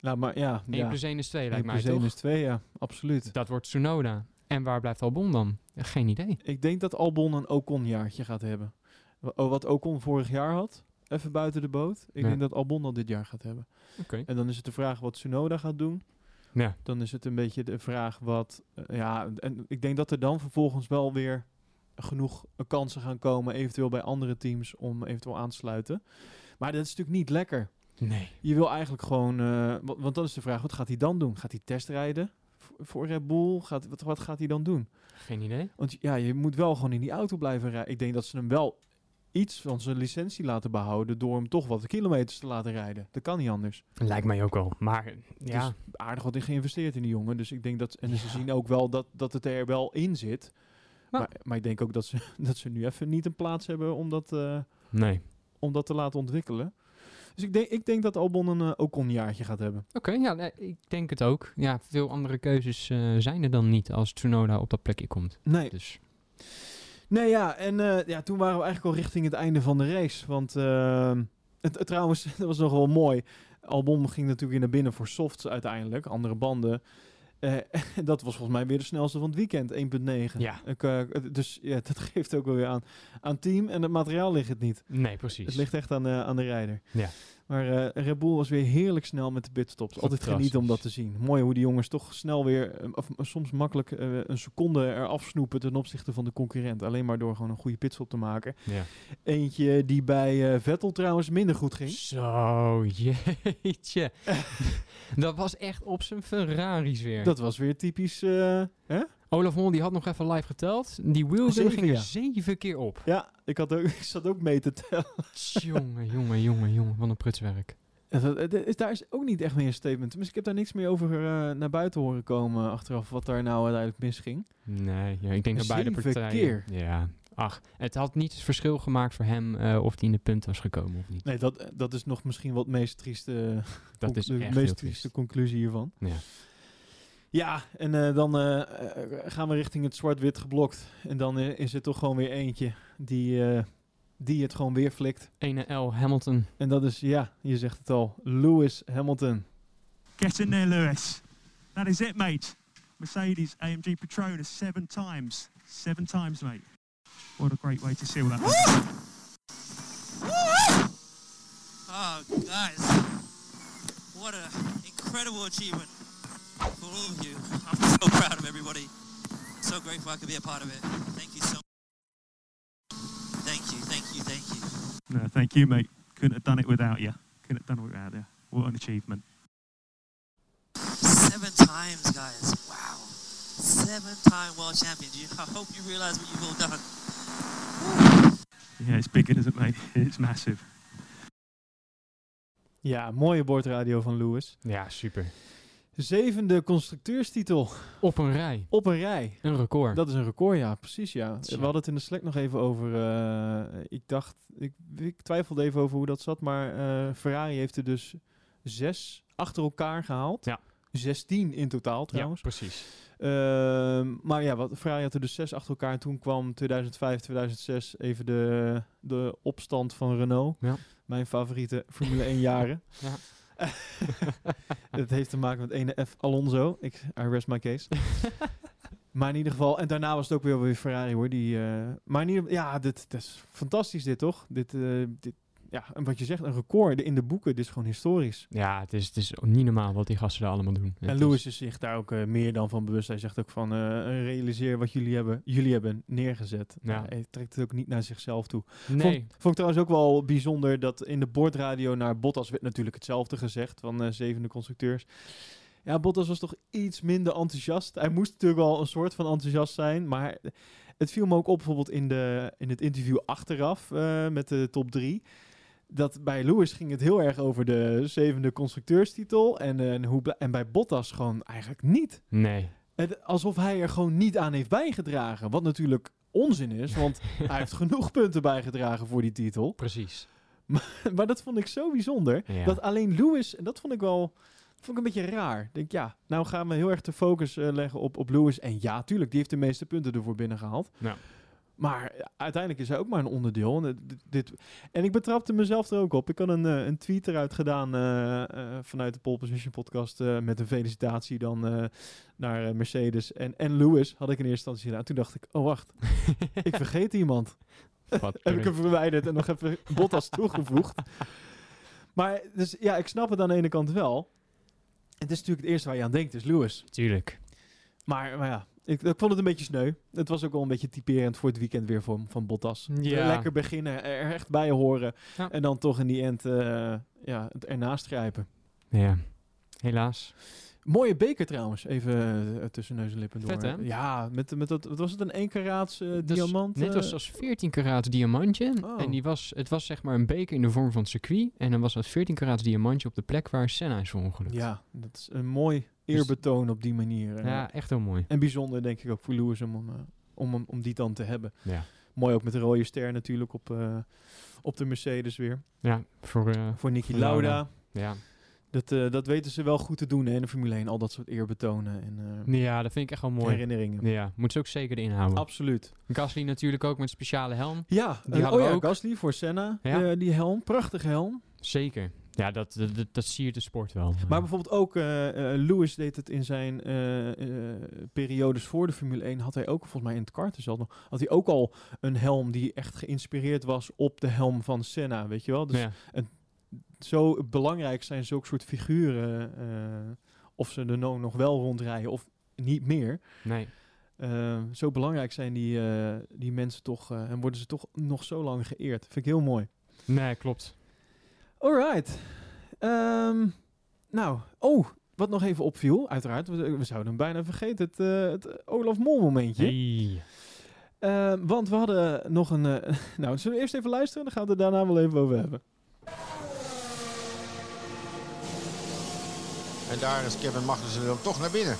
Nou, maar ja. 1 ja. plus 1 is 2 lijkt 1 mij plus 1 toch? is 2, ja. Absoluut. Dat wordt Tsunoda. En waar blijft Albon dan? Geen idee. Ik denk dat Albon een Ocon-jaartje gaat hebben. Oh, Wat Ocon vorig jaar had. Even buiten de boot. Ik Ja. denk dat Albon dat dit jaar gaat hebben. Oké. En dan is het de vraag wat Tsunoda gaat doen. Ja. Dan is het een beetje de vraag wat... eh, ja, en ik denk dat er dan vervolgens wel weer genoeg kansen gaan komen, eventueel bij andere teams, om eventueel aan te sluiten. Maar dat is natuurlijk niet lekker. Nee. Je wil eigenlijk gewoon... eh, wa- want dan is de vraag, wat gaat hij dan doen? Gaat hij testrijden voor, voor Red Bull? Gaat, wat, wat gaat hij dan doen? Geen idee. Want ja, je moet wel gewoon in die auto blijven rijden. Ik denk dat ze hem wel iets van zijn licentie laten behouden door hem toch wat kilometers te laten rijden. Dat kan niet anders. Lijkt mij ook wel. Maar ja, Dus aardig wat in geïnvesteerd in die jongen. Dus ik denk dat... En ze zien ook wel dat, dat het er wel in zit. Maar- Maar, maar ik denk ook dat ze, dat ze nu even niet een plaats hebben om dat, eh, nee. om dat te laten ontwikkelen. Dus ik denk, ik denk dat Albon een uh, Ocon-jaartje gaat hebben. Oké, ja, nee, ik denk het ook. Ja, veel andere keuzes eh, zijn er dan niet als Tsunoda op dat plekje komt. Nee, Dus Nee, ja, en eh, ja, toen waren we eigenlijk al richting het einde van de race. Want ehm, het, het- trouwens, dat was nog wel mooi. Albon ging natuurlijk weer naar binnen voor softs uiteindelijk, andere banden. Eh, dat was volgens mij weer de snelste van het weekend, 1.9. Ja. Eh, dus ja, dat geeft ook wel weer aan. Aan team en het materiaal ligt het niet. nee, precies. Het ligt echt aan, eh, aan de rijder. Ja. Maar eh, Red Bull was weer heerlijk snel met de pitstops. Altijd genieten om dat te zien. Mooi hoe die jongens toch snel weer, eh, of eh, soms makkelijk een seconde eraf snoepen ten opzichte van de concurrent. Alleen maar door gewoon een goede pitstop te maken. Ja. Eentje die bij Vettel trouwens minder goed ging. Zo, jeetje. dat was echt op zijn Ferraris weer. Dat was weer typisch. hè? Olaf Mol die had nog even live geteld. Die wheelgun ging er zeven keer op. Ja, ik, had ook, ik zat ook mee te tellen. jongen, jongen, jongen, jongen. Wat een prutswerk. Het is- daar is ook niet echt meer een statement. Tenminste, ik heb daar niks meer over eh, naar buiten horen komen achteraf. Wat daar nou uiteindelijk misging. Nee, ja, ik denk dat beide partijen... keer. Ja, ach. Het had niet het verschil gemaakt voor hem eh, of hij in de punt was gekomen of niet. Nee, dat, dat is nog misschien wat meest trieste, Dat is de echt meest trieste triest. conclusie hiervan. Ja. Ja, en eh, dan eh, eh, gaan we richting het zwart-wit geblokt. En dan is er toch gewoon weer eentje die, eh, die het gewoon weer flikt. Ene L. Hamilton. En dat is, ja, je zegt het al, Lewis Hamilton. Get in there, Lewis. That is it, mate. Mercedes AMG Petronas seven times. Seven times, mate. What a great way to seal that. Oh, guys, what an incredible achievement for all of you. I'm so proud of everybody. So grateful I could be a part of it. Thank you so much. Thank you, thank you, thank you. No, thank you, mate. Couldn't have done it without you. Couldn't have done it without you. What an achievement. Seven times, guys. Wow. Seven time world champion. I hope you realize what you've all done. Yeah, it's big, isn't it, mate? It's massive. Ja, mooie bordradio van Lewis. Ja, super. Zevende constructeurstitel Op een rij. op een rij. Een record. Dat is een record, ja, precies, ja. Tja. We hadden het in de Slack nog even over. eh, ik dacht, ik, ik twijfelde even over hoe dat zat, maar eh, Ferrari heeft er dus zes achter elkaar gehaald. Ja. 16 in totaal ja, trouwens. precies. Ehm, maar ja, wat, Ferrari had er dus zes achter elkaar. En toen kwam 2005, 2006 even de, de opstand van Renault. Ja. Mijn favoriete Formule 1 jaren. Ja. Het heeft te maken met ene F. Alonso. Ik, I rest my case. maar in ieder geval, en daarna was het ook weer weer Ferrari hoor. Die, eh, maar in ieder ja, dit, dit is fantastisch dit toch? Dit, eh, dit, ja, en wat je zegt, een record in de boeken. Dit is gewoon historisch. Ja, het is, het is niet normaal wat die gasten daar allemaal doen. En Het Lewis is zich daar ook eh, meer dan van bewust. Hij zegt ook van, eh, realiseer wat jullie hebben, jullie hebben neergezet. Ja. Ja. hij trekt het ook niet naar zichzelf toe. Nee. Vond, vond ik trouwens ook wel bijzonder dat in de bordradio naar Bottas werd natuurlijk hetzelfde gezegd van eh, zevende constructeurs. Ja, Bottas was toch iets minder enthousiast. Hij moest natuurlijk wel een soort van enthousiast zijn, maar het viel me ook op bijvoorbeeld in, de, in het interview achteraf met de top drie. Dat bij Lewis ging het heel erg over de zevende constructeurstitel en, eh, en, hoe, en bij Bottas gewoon eigenlijk niet. Nee. Het, alsof hij er gewoon niet aan heeft bijgedragen. Wat natuurlijk onzin is, want hij heeft genoeg punten bijgedragen voor die titel. Precies. Maar dat vond ik zo bijzonder. Ja. Dat alleen Lewis, en dat vond ik wel vond ik een beetje raar. Ik denk, ja, nou gaan we heel erg de focus eh, leggen op, op Lewis. En ja, tuurlijk, die heeft de meeste punten ervoor binnengehaald. Ja. Maar uiteindelijk is hij ook maar een onderdeel. En, dit, dit- en ik betrapte mezelf er ook op. Ik had een, eh, een tweet eruit gedaan eh, eh, vanuit de Pole Position podcast met een felicitatie dan naar Mercedes. En, en Lewis had ik in eerste instantie gedaan. Toen dacht ik, oh wacht, ik vergeet iemand. Heb ik hem verwijderd en nog even Bottas toegevoegd. Maar dus ja, ik snap het aan de ene kant wel. Het is natuurlijk het eerste waar je aan denkt, is Lewis. Tuurlijk. Maar, maar ja, ik, ik vond het een beetje sneu. Het was ook wel een beetje typerend voor het weekend weer van, van Bottas. Ja. Lekker beginnen, er echt bij horen. Ja. En dan toch in die end eh, ja, het ernaast grijpen. Ja. Helaas. Mooie beker trouwens, even eh, tussen neus en lippen door. Vet, hè? Ja, met, met dat, wat was het, een 1 karaats eh, diamant? Net eh? als, als 14 karaat diamantje. Oh. En die was, het was zeg maar een beker in de vorm van het circuit. En dan was dat 14 karaat diamantje op de plek waar Senna is verongelukt. Ja, dat is een mooi eerbetoon op die manier. eh. Ja, echt heel mooi. En bijzonder denk ik ook voor Lewis om, eh, om, om die dan te hebben. Ja. Mooi ook met de rode ster natuurlijk op, eh, op de Mercedes weer. Ja, voor... Voor Niki Lauda. Lauda. ja. Dat, dat weten ze wel goed te doen hè, in de Formule 1. Al dat soort eerbetonen en ja, dat vind ik echt wel mooi. herinneringen. Ja, moet ze ook zeker erin houden. Absoluut. Gasly natuurlijk ook met speciale helm. Ja, Die eh, hadden oh we ja, ook. Gasly voor Senna. Ja. die helm, prachtige helm. Zeker. Ja, dat, dat, dat, siert de sport wel. Maar bijvoorbeeld ook eh, eh, Lewis deed het in zijn eh, periodes voor de Formule 1. Had hij ook, volgens mij in het karten zelf nog, had hij ook al een helm die echt geïnspireerd was op de helm van Senna, weet je wel? Dus ja. zo belangrijk zijn zulke soort figuren, of ze er nou nog wel rondrijden of niet meer. Nee. Zo belangrijk zijn die, die mensen toch, en worden ze toch nog zo lang geëerd. Vind ik heel mooi. Nee, klopt. Alright. Ehm, nou, oh, wat nog even opviel, uiteraard, we, we zouden hem bijna vergeten, het, eh, het Olaf Mol momentje. Hey. Ehm, want we hadden nog een, eh, nou, zullen we eerst even luisteren, dan gaan we het daarna wel even over hebben. En daar is Kevin Magnussen dan toch naar binnen.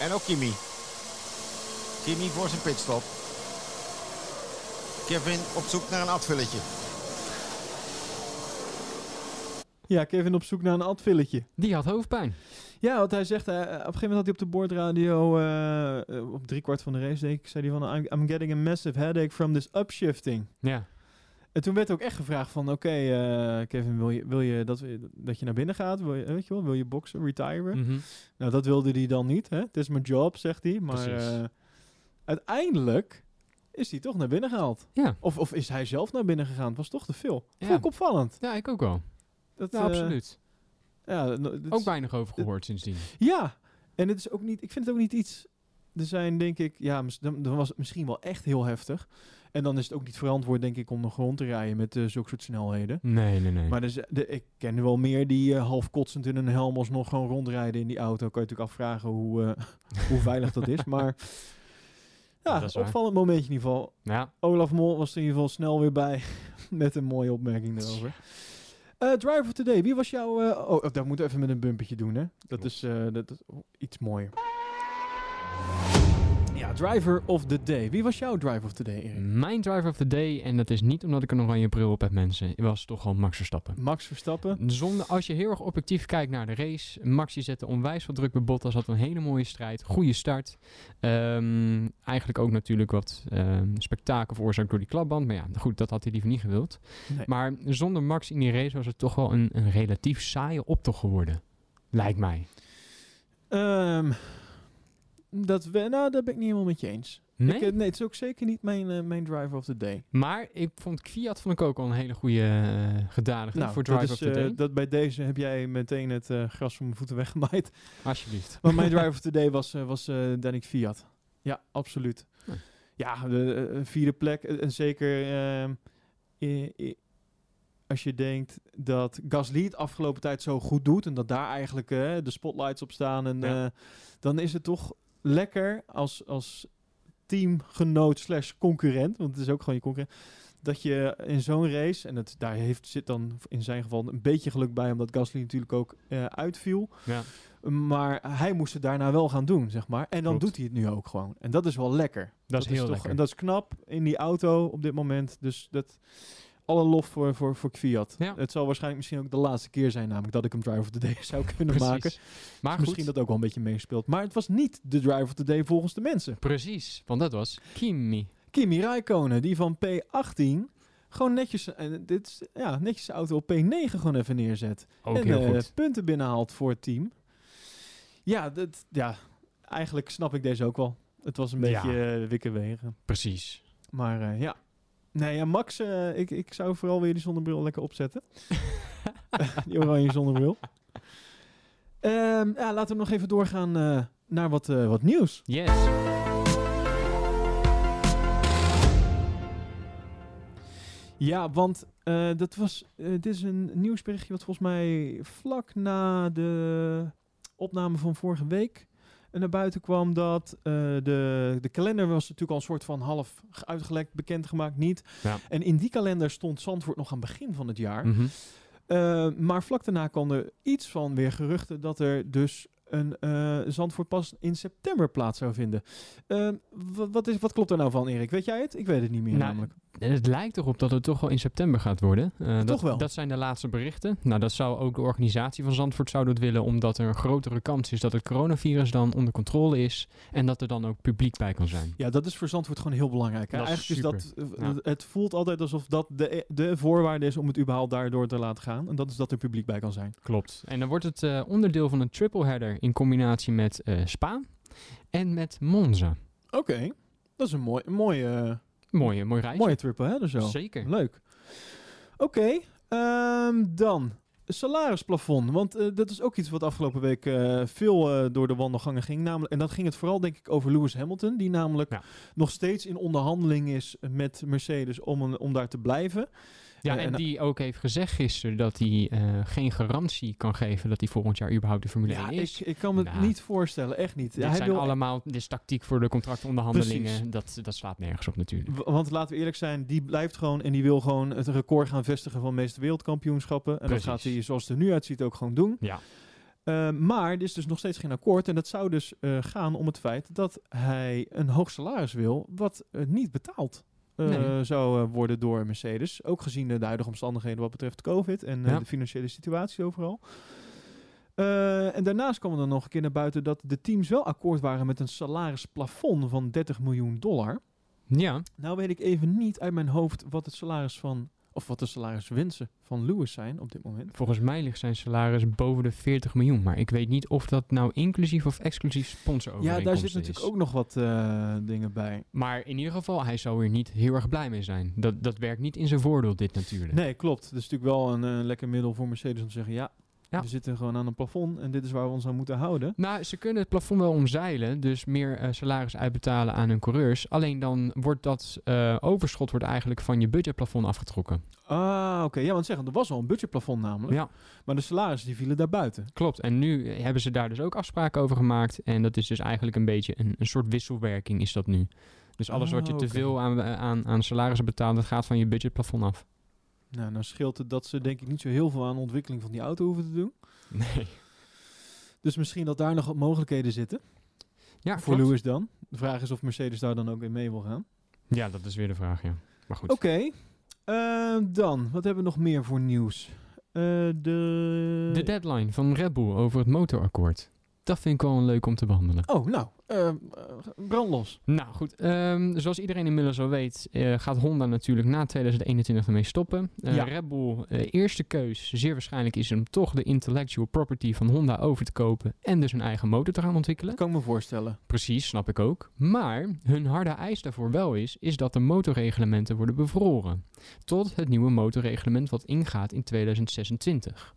En ook Kimi. Kimi voor zijn pitstop. Kevin op zoek naar een advulletje. Ja, Kevin op zoek naar een advilletje. Die had hoofdpijn. Ja, want hij zegt, eh, op een gegeven moment had hij op de boordradio, eh, eh, op driekwart van de race, denk ik, zei hij van, I'm, I'm getting a massive headache from this upshifting. Ja. En toen werd ook echt gevraagd van, oké, eh, Kevin, wil je, wil je dat, we- dat je naar binnen gaat? Wil je, weet je wel, wil je boksen, retiren? Mhm. Nou, dat wilde hij dan niet, hè? Het is mijn job, zegt hij. Maar eh, uiteindelijk is hij toch naar binnen gehaald. Ja. Of, of is hij zelf naar binnen gegaan? Het was toch te veel. Ja. Vond ik opvallend. Ja, ik ook wel. Dat, Ja, eh, absoluut. Ja, Ook is- weinig over gehoord sindsdien. Ja, en het is ook niet, ik vind het ook niet iets. Er zijn denk ik, ja, dan, dan was het misschien wel echt heel heftig. En dan is het ook niet verantwoord, denk ik, om nog rond te rijden met uh, zulke soort snelheden. Nee, nee, nee. Maar is- de, ik ken wel meer die eh, half kotsend in een helm alsnog gewoon rondrijden in die auto. Kan je natuurlijk afvragen hoe, hoe veilig dat is. Maar ja, dat is waar. opvallend momentje in ieder geval. Ja. Olaf Mol was er in ieder geval snel weer bij met een mooie opmerking erover. Eh Driver of Today, wie was jouw... eh, oh, dat moet even met een bumpertje doen, hè? Dat is, eh, dat is oh, iets mooier. Ja, Driver of the Day. Wie was jouw Driver of the Day, Erik? Mijn driver of the day, en dat is niet omdat ik een oranje bril op heb, mensen, was toch gewoon Max Verstappen. Max Verstappen. Zonder, als je heel erg objectief kijkt naar de race, Max die zette onwijs veel druk bij Bottas, had een hele mooie strijd, goede start. Ehm, eigenlijk ook natuurlijk wat ehm, spektakel veroorzaakt door die klapband, maar ja, goed, dat had hij liever niet gewild. Nee. Maar zonder Max in die race was het toch wel een, een relatief saaie optocht geworden. Lijkt mij. Ehm, dat we, nou, dat ben ik niet helemaal met je eens. Nee? Ik, eh, nee, het is ook zeker niet mijn, eh, mijn Driver of the Day. Maar ik vond Fiat vond ik ook al een hele goede Nou, voor driver is, of the day. dat bij deze heb jij meteen het gras van mijn voeten weggemaaid. Alsjeblieft. Maar mijn driver of the day was, was Danik Fiat. Ja, absoluut. Ja. Ja, de vierde plek. En zeker ehm, als je denkt dat Gasly het afgelopen tijd zo goed doet... en dat daar eigenlijk de spotlights op staan... En, Ja. dan is het toch lekker als, als teamgenoot slash concurrent... want het is ook gewoon je concurrent... dat je in zo'n race... en het, daar heeft, zit dan in zijn geval een beetje geluk bij... omdat Gasly natuurlijk ook eh, uitviel... Ja. Maar hij moest het daarna wel gaan doen, zeg maar. En dan Klopt. doet hij het nu ook gewoon. En dat is wel lekker. Dat is heel toch, lekker. En dat is knap in die auto op dit moment. Dus dat, alle lof voor, voor, voor Fiat. Ja. Het zal waarschijnlijk misschien ook de laatste keer zijn, namelijk dat ik hem Driver of the Day zou kunnen Precies. maken. Maar Dus misschien dat ook wel een beetje meespeelt. Maar het was niet de Driver of the Day volgens de mensen. Precies, want dat was Kimi. Kimi Räikkönen, die van P18 gewoon netjes, en dit is, ja, netjes de auto op P9 gewoon even neerzet. Ook en heel eh, goed. punten binnenhaalt voor het team. Ja, dat, ja, eigenlijk snap ik deze ook wel. Het was een Ja. beetje eh wikken wegen. Precies. Maar eh, ja. Nee, ja, Max, eh, ik, ik zou vooral weer die zonnebril lekker opzetten. die oranje zonnebril. Ehm, ja, laten we nog even doorgaan eh, naar wat, eh, wat nieuws. Yes. Ja, want dat was, dit is een nieuwsberichtje wat volgens mij vlak na de opname van vorige week eh, naar buiten kwam dat eh, de, de kalender was natuurlijk al een soort van half ge- uitgelekt, bekendgemaakt, niet. Ja. En in die kalender stond Zandvoort nog aan het begin van het jaar. Mhm. Eh, maar vlak daarna kwam er iets van weer geruchten dat er dus een eh, Zandvoort pas in september plaats zou vinden. Eh, wat, is, wat klopt er nou van, Erik? Weet jij het? Ik weet het niet meer Nou, namelijk. Het lijkt erop dat het toch wel in september gaat worden. Eh, dat, Toch wel? Dat zijn de laatste berichten. Nou, dat zou ook de organisatie van Zandvoort zouden het willen, omdat er een grotere kans is dat het coronavirus dan onder controle is en dat er dan ook publiek bij kan zijn. Ja, dat is voor Zandvoort gewoon heel belangrijk. Hè? Dat is Eigenlijk is dat, eh, Ja. het voelt altijd alsof dat de, de voorwaarde is om het überhaupt daardoor te laten gaan. En dat is dat er publiek bij kan zijn. Klopt. En dan wordt het onderdeel van een triple header in combinatie met eh, Spa en met Monza. Oké, dat is een mooi, een mooie, Mooie, mooi reisje. Mooie triple hè, zo. Zeker. Leuk. Oké, ehm, dan salarisplafond. Want eh, dat is ook iets wat afgelopen week eh, veel door de wandelgangen ging. Namelijk, en dat ging het vooral denk ik over Lewis Hamilton. Die namelijk nog steeds in onderhandeling is met Mercedes om, een, om daar te blijven. Ja, Eh, en die ook heeft gezegd gisteren dat hij eh, geen garantie kan geven dat hij volgend jaar überhaupt de Formule Ja, 1 is. ik, ik kan me het Nou, niet voorstellen, echt niet. Dit Ja, hij zijn wil, allemaal, dit is tactiek voor de contractonderhandelingen. Precies. Dat, dat slaat nergens op natuurlijk. w- want laten we eerlijk zijn, die blijft gewoon en die wil gewoon het record gaan vestigen van de meeste wereldkampioenschappen. En Precies. dat gaat hij, zoals het er nu uitziet, ook gewoon doen. Ja. Eh, maar er is dus nog steeds geen akkoord. En dat zou dus eh, gaan om het feit dat hij een hoog salaris wil, wat eh, niet betaald eh, Nee. zou eh, worden door Mercedes. Ook gezien de huidige omstandigheden wat betreft COVID en eh, Ja. de financiële situatie overal. Eh, en daarnaast kwam er dan nog een keer naar buiten dat de teams wel akkoord waren met een salarisplafond van 30 miljoen dollar. Ja, Nou weet ik even niet uit mijn hoofd wat het salaris van, of wat de salariswensen van Lewis zijn op dit moment. volgens mij ligt zijn salaris boven de 40 miljoen. Maar ik weet niet of dat nou inclusief of exclusief Ja, sponsorovereenkomsten daar zit is. natuurlijk ook nog wat eh, dingen bij. Maar in ieder geval, hij zou er niet heel erg blij mee zijn. Dat, dat werkt niet in zijn voordeel, dit natuurlijk. Nee, klopt. Dat is natuurlijk wel een lekker middel voor Mercedes om te zeggen, ja, Ja. we zitten gewoon aan een plafond en dit is waar we ons aan moeten houden. Nou, ze kunnen het plafond wel omzeilen, dus meer eh, salaris uitbetalen aan hun coureurs. Alleen dan wordt dat eh, overschot wordt eigenlijk van je budgetplafond afgetrokken. Ah, oké. Ja, want zeggen, er was al een budgetplafond namelijk. Ja, Maar de salarissen die vielen daarbuiten. klopt. En nu hebben ze daar dus ook afspraken over gemaakt. En dat is dus eigenlijk een beetje een, een soort wisselwerking is dat nu. Dus alles wat je Ah, te veel aan, aan, aan salarissen betaalt, dat gaat van je budgetplafond af. Nou, dan scheelt het dat ze denk ik niet zo heel veel aan de ontwikkeling van die auto hoeven te doen. Nee. Dus misschien dat daar nog wat mogelijkheden zitten. Ja, voor klopt. Lewis dan. De vraag is of Mercedes daar dan ook in mee wil gaan. Ja, dat is weer de vraag, ja. Maar goed. Oké. Eh, dan, wat hebben we nog meer voor nieuws? Eh, de... De deadline van Red Bull over het motorakkoord. Dat vind ik wel een leuk om te behandelen. Oh, nou, eh, eh, brand los. Nou goed, ehm, zoals iedereen inmiddels al weet, eh, gaat Honda natuurlijk na 2021 ermee stoppen. Eh, Ja. Red Bull, eerste keus, zeer waarschijnlijk is om toch de intellectual property van Honda over te kopen en dus hun eigen motor te gaan ontwikkelen. Dat kan ik me voorstellen. Precies, snap ik ook. Maar hun harde eis daarvoor wel is, is dat de motorreglementen worden bevroren. Tot het nieuwe motorreglement wat ingaat in 2026.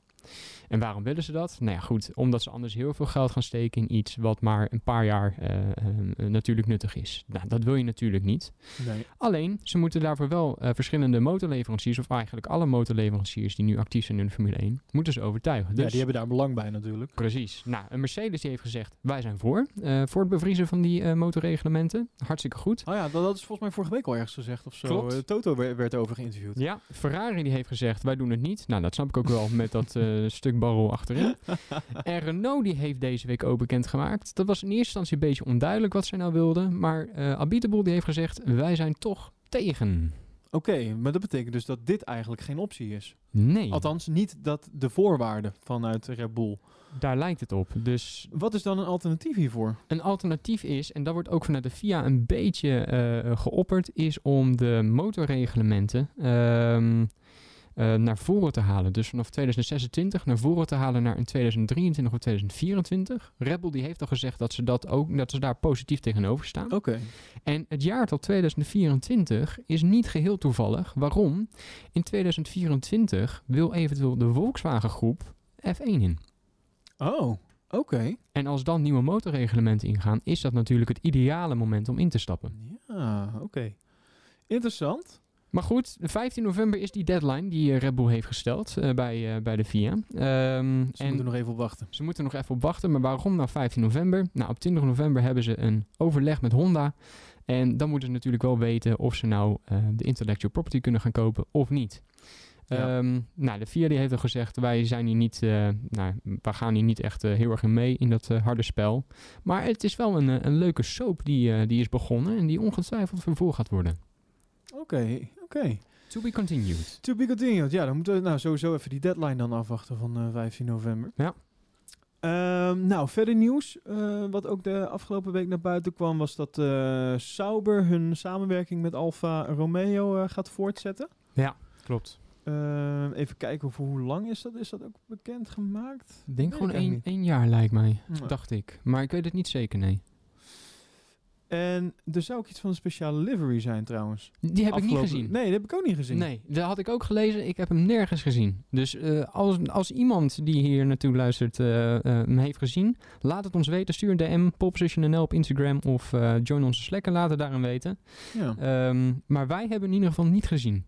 En waarom willen ze dat? Nou ja, goed, omdat ze anders heel veel geld gaan steken in iets wat maar een paar jaar eh, eh, natuurlijk nuttig is. Nou, dat wil je natuurlijk niet. Nee. Alleen, ze moeten daarvoor wel eh, verschillende motorleveranciers, of eigenlijk alle motorleveranciers die nu actief zijn in de Formule 1, moeten ze overtuigen. Ja, Dus die hebben daar belang bij natuurlijk. Precies. Nou, een Mercedes die heeft gezegd, wij zijn voor. voor het bevriezen van die motorreglementen. Hartstikke goed. Oh ja, dat, dat is volgens mij vorige week al ergens gezegd of zo. Klopt. Toto werd, werd over geïnterviewd. Ja, Ferrari die heeft gezegd, wij doen het niet. Nou, dat snap ik ook wel met dat eh, barrel achterin. en Renault die heeft deze week ook bekendgemaakt. Dat was in eerste instantie een beetje onduidelijk wat zij nou wilden. Maar eh Abiteboul die heeft gezegd, wij zijn toch tegen. Oké, maar dat betekent dus dat dit eigenlijk geen optie is. Nee, Althans, niet dat de voorwaarden vanuit Red Bull. daar lijkt het op. Dus Wat is dan een alternatief hiervoor? Een alternatief is, en dat wordt ook vanuit de FIA een beetje eh, geopperd, is om de motorreglementen ehm, eh, naar voren te halen. Dus vanaf 2026 naar voren te halen naar in 2023 of 2024. Red Bull die heeft al gezegd dat ze, dat ook, dat ze daar positief tegenover staan. Oké. En het jaartal 2024 is niet geheel toevallig. Waarom? In 2024 wil eventueel de Volkswagen groep F1 in. Oh, oké. En als dan nieuwe motorreglementen ingaan, is dat natuurlijk het ideale moment om in te stappen. Ja, oké. Interessant. Maar goed, 15 november is die deadline die eh, Red Bull heeft gesteld eh, bij, eh, bij de FIA. Ehm, Ze en moeten er nog even op wachten. ze moeten nog even op wachten. Maar waarom nou 15 november? Nou, op 20 november hebben ze een overleg met Honda. En dan moeten ze natuurlijk wel weten of ze nou de intellectual property kunnen gaan kopen of niet. Ja. Ehm, nou, de FIA die heeft al gezegd, wij zijn hier niet, eh, nou, we gaan hier niet echt heel erg in mee in dat harde spel. Maar het is wel een, een leuke soap die, die is begonnen en die ongetwijfeld vervolgd gaat worden. Oké, oké. To be continued. To be continued. Ja, dan moeten we nou sowieso even die deadline dan afwachten van eh, 15 november. Ja. Ehm, nou, verder nieuws. eh, wat ook de afgelopen week naar buiten kwam, was dat eh Sauber hun samenwerking met Alfa Romeo gaat voortzetten. Ja, klopt. Ehm, even kijken voor hoe lang is dat? Is dat ook bekend gemaakt? Ik denk gewoon één, één jaar lijkt mij, dacht ik. Maar ik weet het niet zeker, nee. En er zou ook iets van een speciale livery zijn trouwens. Die heb ik niet gezien. Nee, dat heb ik ook niet gezien. Nee, dat had ik ook gelezen. Ik heb hem nergens gezien. Dus eh, als, als iemand die hier naartoe luistert eh, hem heeft gezien, laat het ons weten. Stuur een DM, poppositionnl op Instagram of join onze Slack en laat het daarin weten. Ja. Ehm, maar wij hebben in ieder geval niet gezien.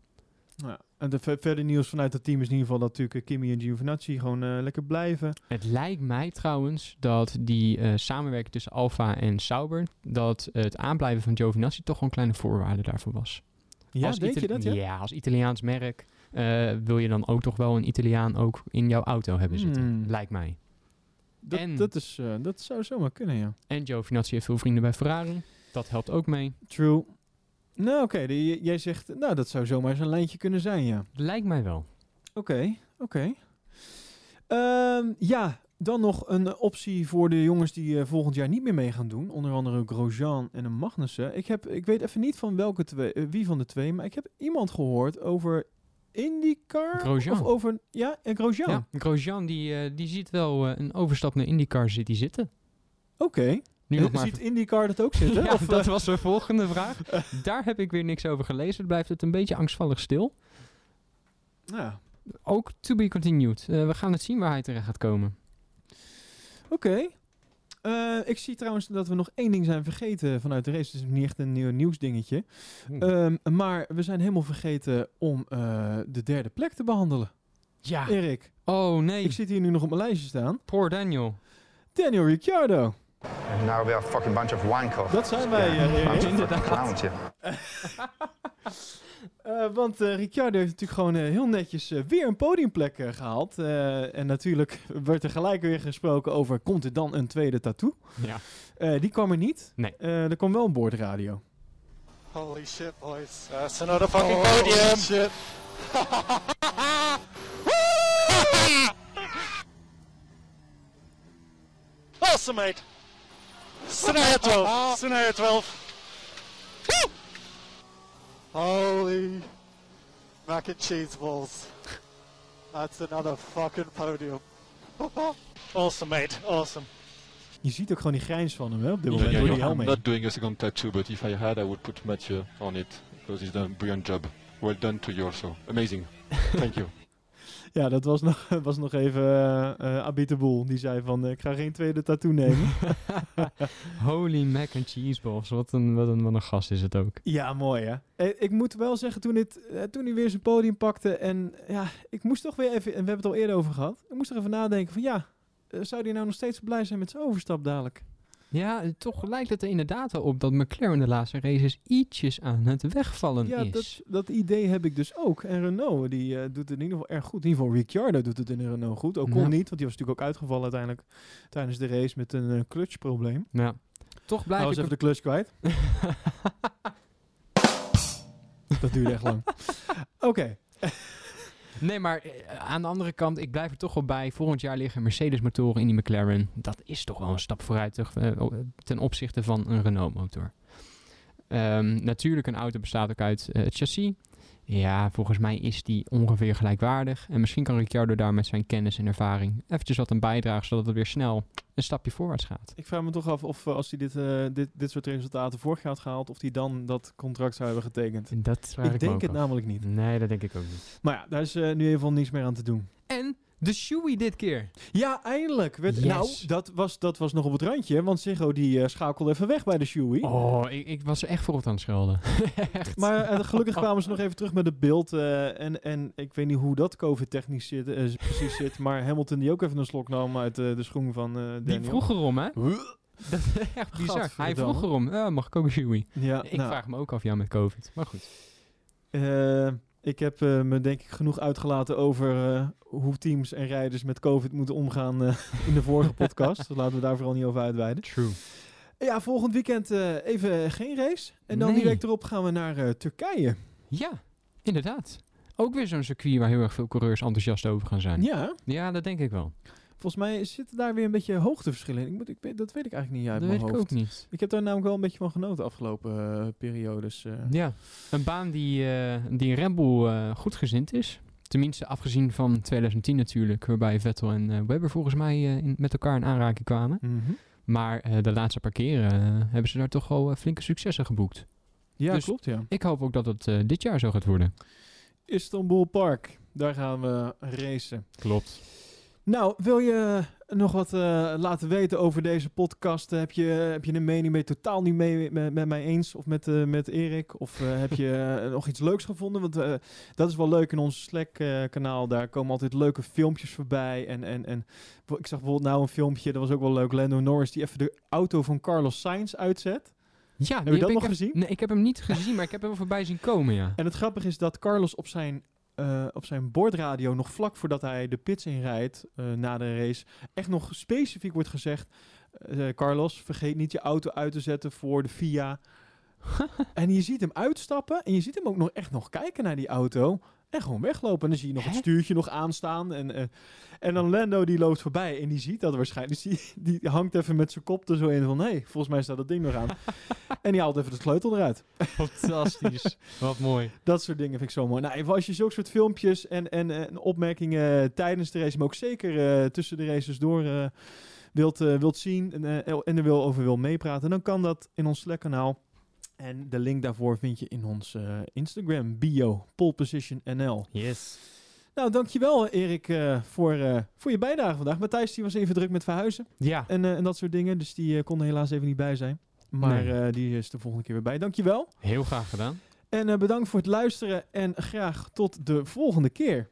Ja, en de ver- verder nieuws vanuit het team is in ieder geval dat natuurlijk eh, Kimi en Giovinazzi gewoon eh, lekker blijven. Het lijkt mij trouwens dat die eh, samenwerking tussen Alfa en Sauber, dat het aanblijven van Giovinazzi toch gewoon een kleine voorwaarde daarvoor was. Ja, Als denk je dat? Ja? Ja, als Italiaans merk wil je dan ook toch wel een Italiaan ook in jouw auto hebben zitten. Hmm. Lijkt mij. Dat, En- dat, is, dat zou zomaar kunnen, ja. En Giovinazzi heeft veel vrienden bij Ferrari. Dat helpt ook mee. True. Nou, oké. jij zegt, nou, dat zou zomaar eens een lijntje kunnen zijn, ja. Lijkt mij wel. Oké, oké. Ehm, ja, dan nog een eh, optie voor de jongens die eh, volgend jaar niet meer mee gaan doen. Onder andere Grosjean en een Magnussen. Ik, heb, ik weet even niet van welke twee, eh, wie van de twee, maar ik heb iemand gehoord over IndyCar. Grosjean. Of over, ja, en Grosjean. Ja, Grosjean die, eh, die ziet wel eh, een overstap naar IndyCar City zitten. Oké. Nu Eh, nog maar Ziet IndyCar dat ook zitten? ja, Of, dat eh, was de volgende vraag. Daar heb ik weer niks over gelezen. Het blijft het een beetje angstvallig stil. ja, Ook to be continued. Eh, we gaan het zien waar hij terecht gaat komen. Oké. Ik zie trouwens dat we nog één ding zijn vergeten vanuit de race. Het is niet echt een nieuw nieuwsdingetje. Ehm, maar we zijn helemaal vergeten om de derde plek te behandelen. Ja. Erik, Oh nee. ik zit hier nu nog op mijn lijstje staan. Poor Daniel. Daniel Ricciardo. And now we are a fucking bunch of wankoffs. Dat zijn wij, eh, of Inderdaad. yeah. Eh, want Ricciardo heeft natuurlijk gewoon eh, heel netjes weer een podiumplek eh, gehaald. Eh, en natuurlijk werd er gelijk weer gesproken over, komt er dan een tweede tattoo? Ja. Eh, die kwam er niet. Nee. Eh, er kwam wel een boordradio. Holy shit, boys. That's another fucking podium. shit. awesome, mate. Scenario 12. Scenario 12. Holy mac and cheese balls. That's another fucking podium. awesome, mate. Awesome. Je ziet ook gewoon die grijns van hem hè, op dit moment yeah, door die I'm not doing a second tattoo, but if I had, I would put Mathieu on it because he's done a brilliant job. Well done to you also. Amazing. Thank you. Ja, dat was nog, was nog even de Boel. Die zei van, eh, ik ga geen tweede tattoo nemen. Holy mac and cheese balls. Wat een, wat, een, wat een gast is het ook. ja, mooi hè. Ik moet wel zeggen, toen, dit, eh, toen hij weer zijn podium pakte en ja, ik moest toch weer even, en we hebben het al eerder over gehad, ik moest er even nadenken van ja, zou hij nou nog steeds blij zijn met zijn overstap dadelijk? Ja, toch lijkt het er inderdaad wel op dat McLaren de laatste races ietsjes aan het wegvallen Ja, is. dat, dat idee heb ik dus ook. En Renault, die eh, doet het in ieder geval erg goed. In ieder geval Ricciardo doet het in Renault goed. Ook kon Ja. niet, want die was natuurlijk ook uitgevallen uiteindelijk tijdens de race met een eh, clutchprobleem. Ja. Toch blijf was ik... even de clutch kwijt. dat duurde echt lang. Oké. Nee, maar eh, aan de andere kant, ik blijf er toch wel bij. Volgend jaar liggen Mercedes-motoren in die McLaren. Dat is toch wel een stap vooruit eh, ten opzichte van een Renault-motor. Ehm, natuurlijk, een auto bestaat ook uit eh, het chassis. Ja, volgens mij is die ongeveer gelijkwaardig. En misschien kan Ricciardo daar met zijn kennis en ervaring eventjes wat aan bijdragen, zodat het weer snel een stapje voorwaarts gaat. Ik vraag me toch af of eh, als hij dit, eh, dit, dit soort resultaten vorig jaar had gehaald, of hij dan dat contract zou hebben getekend. En dat vraag Ik ik me denk ook het af. namelijk niet. Nee, dat denk ik ook niet. Maar ja, daar is eh, nu even niets meer aan te doen. En de Shoei dit keer. Ja, eindelijk. Werd, Yes. Nou, dat was, dat was nog op het randje, want Ziggo die eh, schakelde even weg bij de Shoei. Oh, ik, ik was er echt voor op aan het schelden. echt. Maar eh, gelukkig kwamen ze nog even terug met het beeld. eh, en, en ik weet niet hoe dat COVID-technisch zit, precies zit. Maar Hamilton die ook even een slok nam uit de schoen van Daniel. Die vroeg erom, hè? Dat is echt bizar. Hij vroeg erom, mag ik ook een Shoei? Ja, ik nou. vraag me ook af, ja, met COVID. Maar goed. Eh, ik heb eh, me denk ik genoeg uitgelaten over eh, hoe teams en rijders met COVID moeten omgaan eh, in de vorige podcast. Dus laten we daar vooral niet over uitweiden. True. Ja, volgend weekend even geen race. En dan die Nee. week erop gaan we naar Turkije. Ja, inderdaad. Ook weer zo'n circuit waar heel erg veel coureurs enthousiast over gaan zijn. Ja, Ja, dat denk ik wel. Volgens mij zitten daar weer een beetje hoogteverschillen in. Ik moet, ik, weet- dat weet ik eigenlijk niet uit dat mijn weet ik hoofd. ook niet. Ik heb daar namelijk wel een beetje van genoten de afgelopen eh, periodes. eh. Ja, een baan die, eh die Red Bull eh, goed gezind is. Tenminste, afgezien van 2010 natuurlijk, waarbij Vettel en eh, Webber volgens mij eh, in, met elkaar in aanraking kwamen. Mhm. Maar eh, de laatste paar keren eh, hebben ze daar toch al eh, flinke successen geboekt. Ja, Dus klopt ja. Ik hoop ook dat het eh, dit jaar zo gaat worden. Istanbul Park, daar gaan we racen. Klopt. Nou, wil je nog wat eh, laten weten over deze podcast? Heb je, heb je een mening mee totaal niet mee met, met mij eens of met, eh, met Erik? Of eh, heb je nog iets leuks gevonden? Want dat is wel leuk in ons Slack-kanaal. Daar komen altijd leuke filmpjes voorbij. En, en, en ik zag bijvoorbeeld nou een filmpje, dat was ook wel leuk. Lando Norris die even de auto van Carlos Sainz uitzet. Ja, heb je dat nog heb- gezien? Nee, ik heb hem niet gezien, maar ik heb hem voorbij zien komen, ja. En het grappige is dat Carlos op zijn, eh, op zijn bordradio, nog vlak voordat hij de pits inrijdt eh, na de race, echt nog specifiek wordt gezegd: eh, Carlos, vergeet niet je auto uit te zetten voor de FIA. en je ziet hem uitstappen en je ziet hem ook nog echt nog kijken naar die auto. En gewoon weglopen. En dan zie je nog het stuurtje nog aanstaan. En, eh, en dan Lando die loopt voorbij en die ziet dat waarschijnlijk. Dus die, die hangt even met zijn kop er zo in van... hé, hey, volgens mij staat dat ding nog aan. en die haalt even de sleutel eruit. Fantastisch. Wat mooi. Dat soort dingen vind ik zo mooi. Nou, even als je zulke soort filmpjes en, en, en opmerkingen tijdens de race, maar ook zeker eh, tussen de races door eh, wilt, eh, wilt zien en, eh, en er wil over wil meepraten, dan kan dat in ons Slack-kanaal. En de link daarvoor vind je in ons eh, Instagram bio, Pole Position NL. Yes. Nou, dankjewel Erik eh, voor, eh, voor je bijdrage vandaag. Matthijs die was even druk met verhuizen Ja. en, en dat soort dingen, dus die kon er helaas even niet bij zijn. Maar Nee. die is de volgende keer weer bij. Dankjewel. Heel graag gedaan. En bedankt voor het luisteren en graag tot de volgende keer.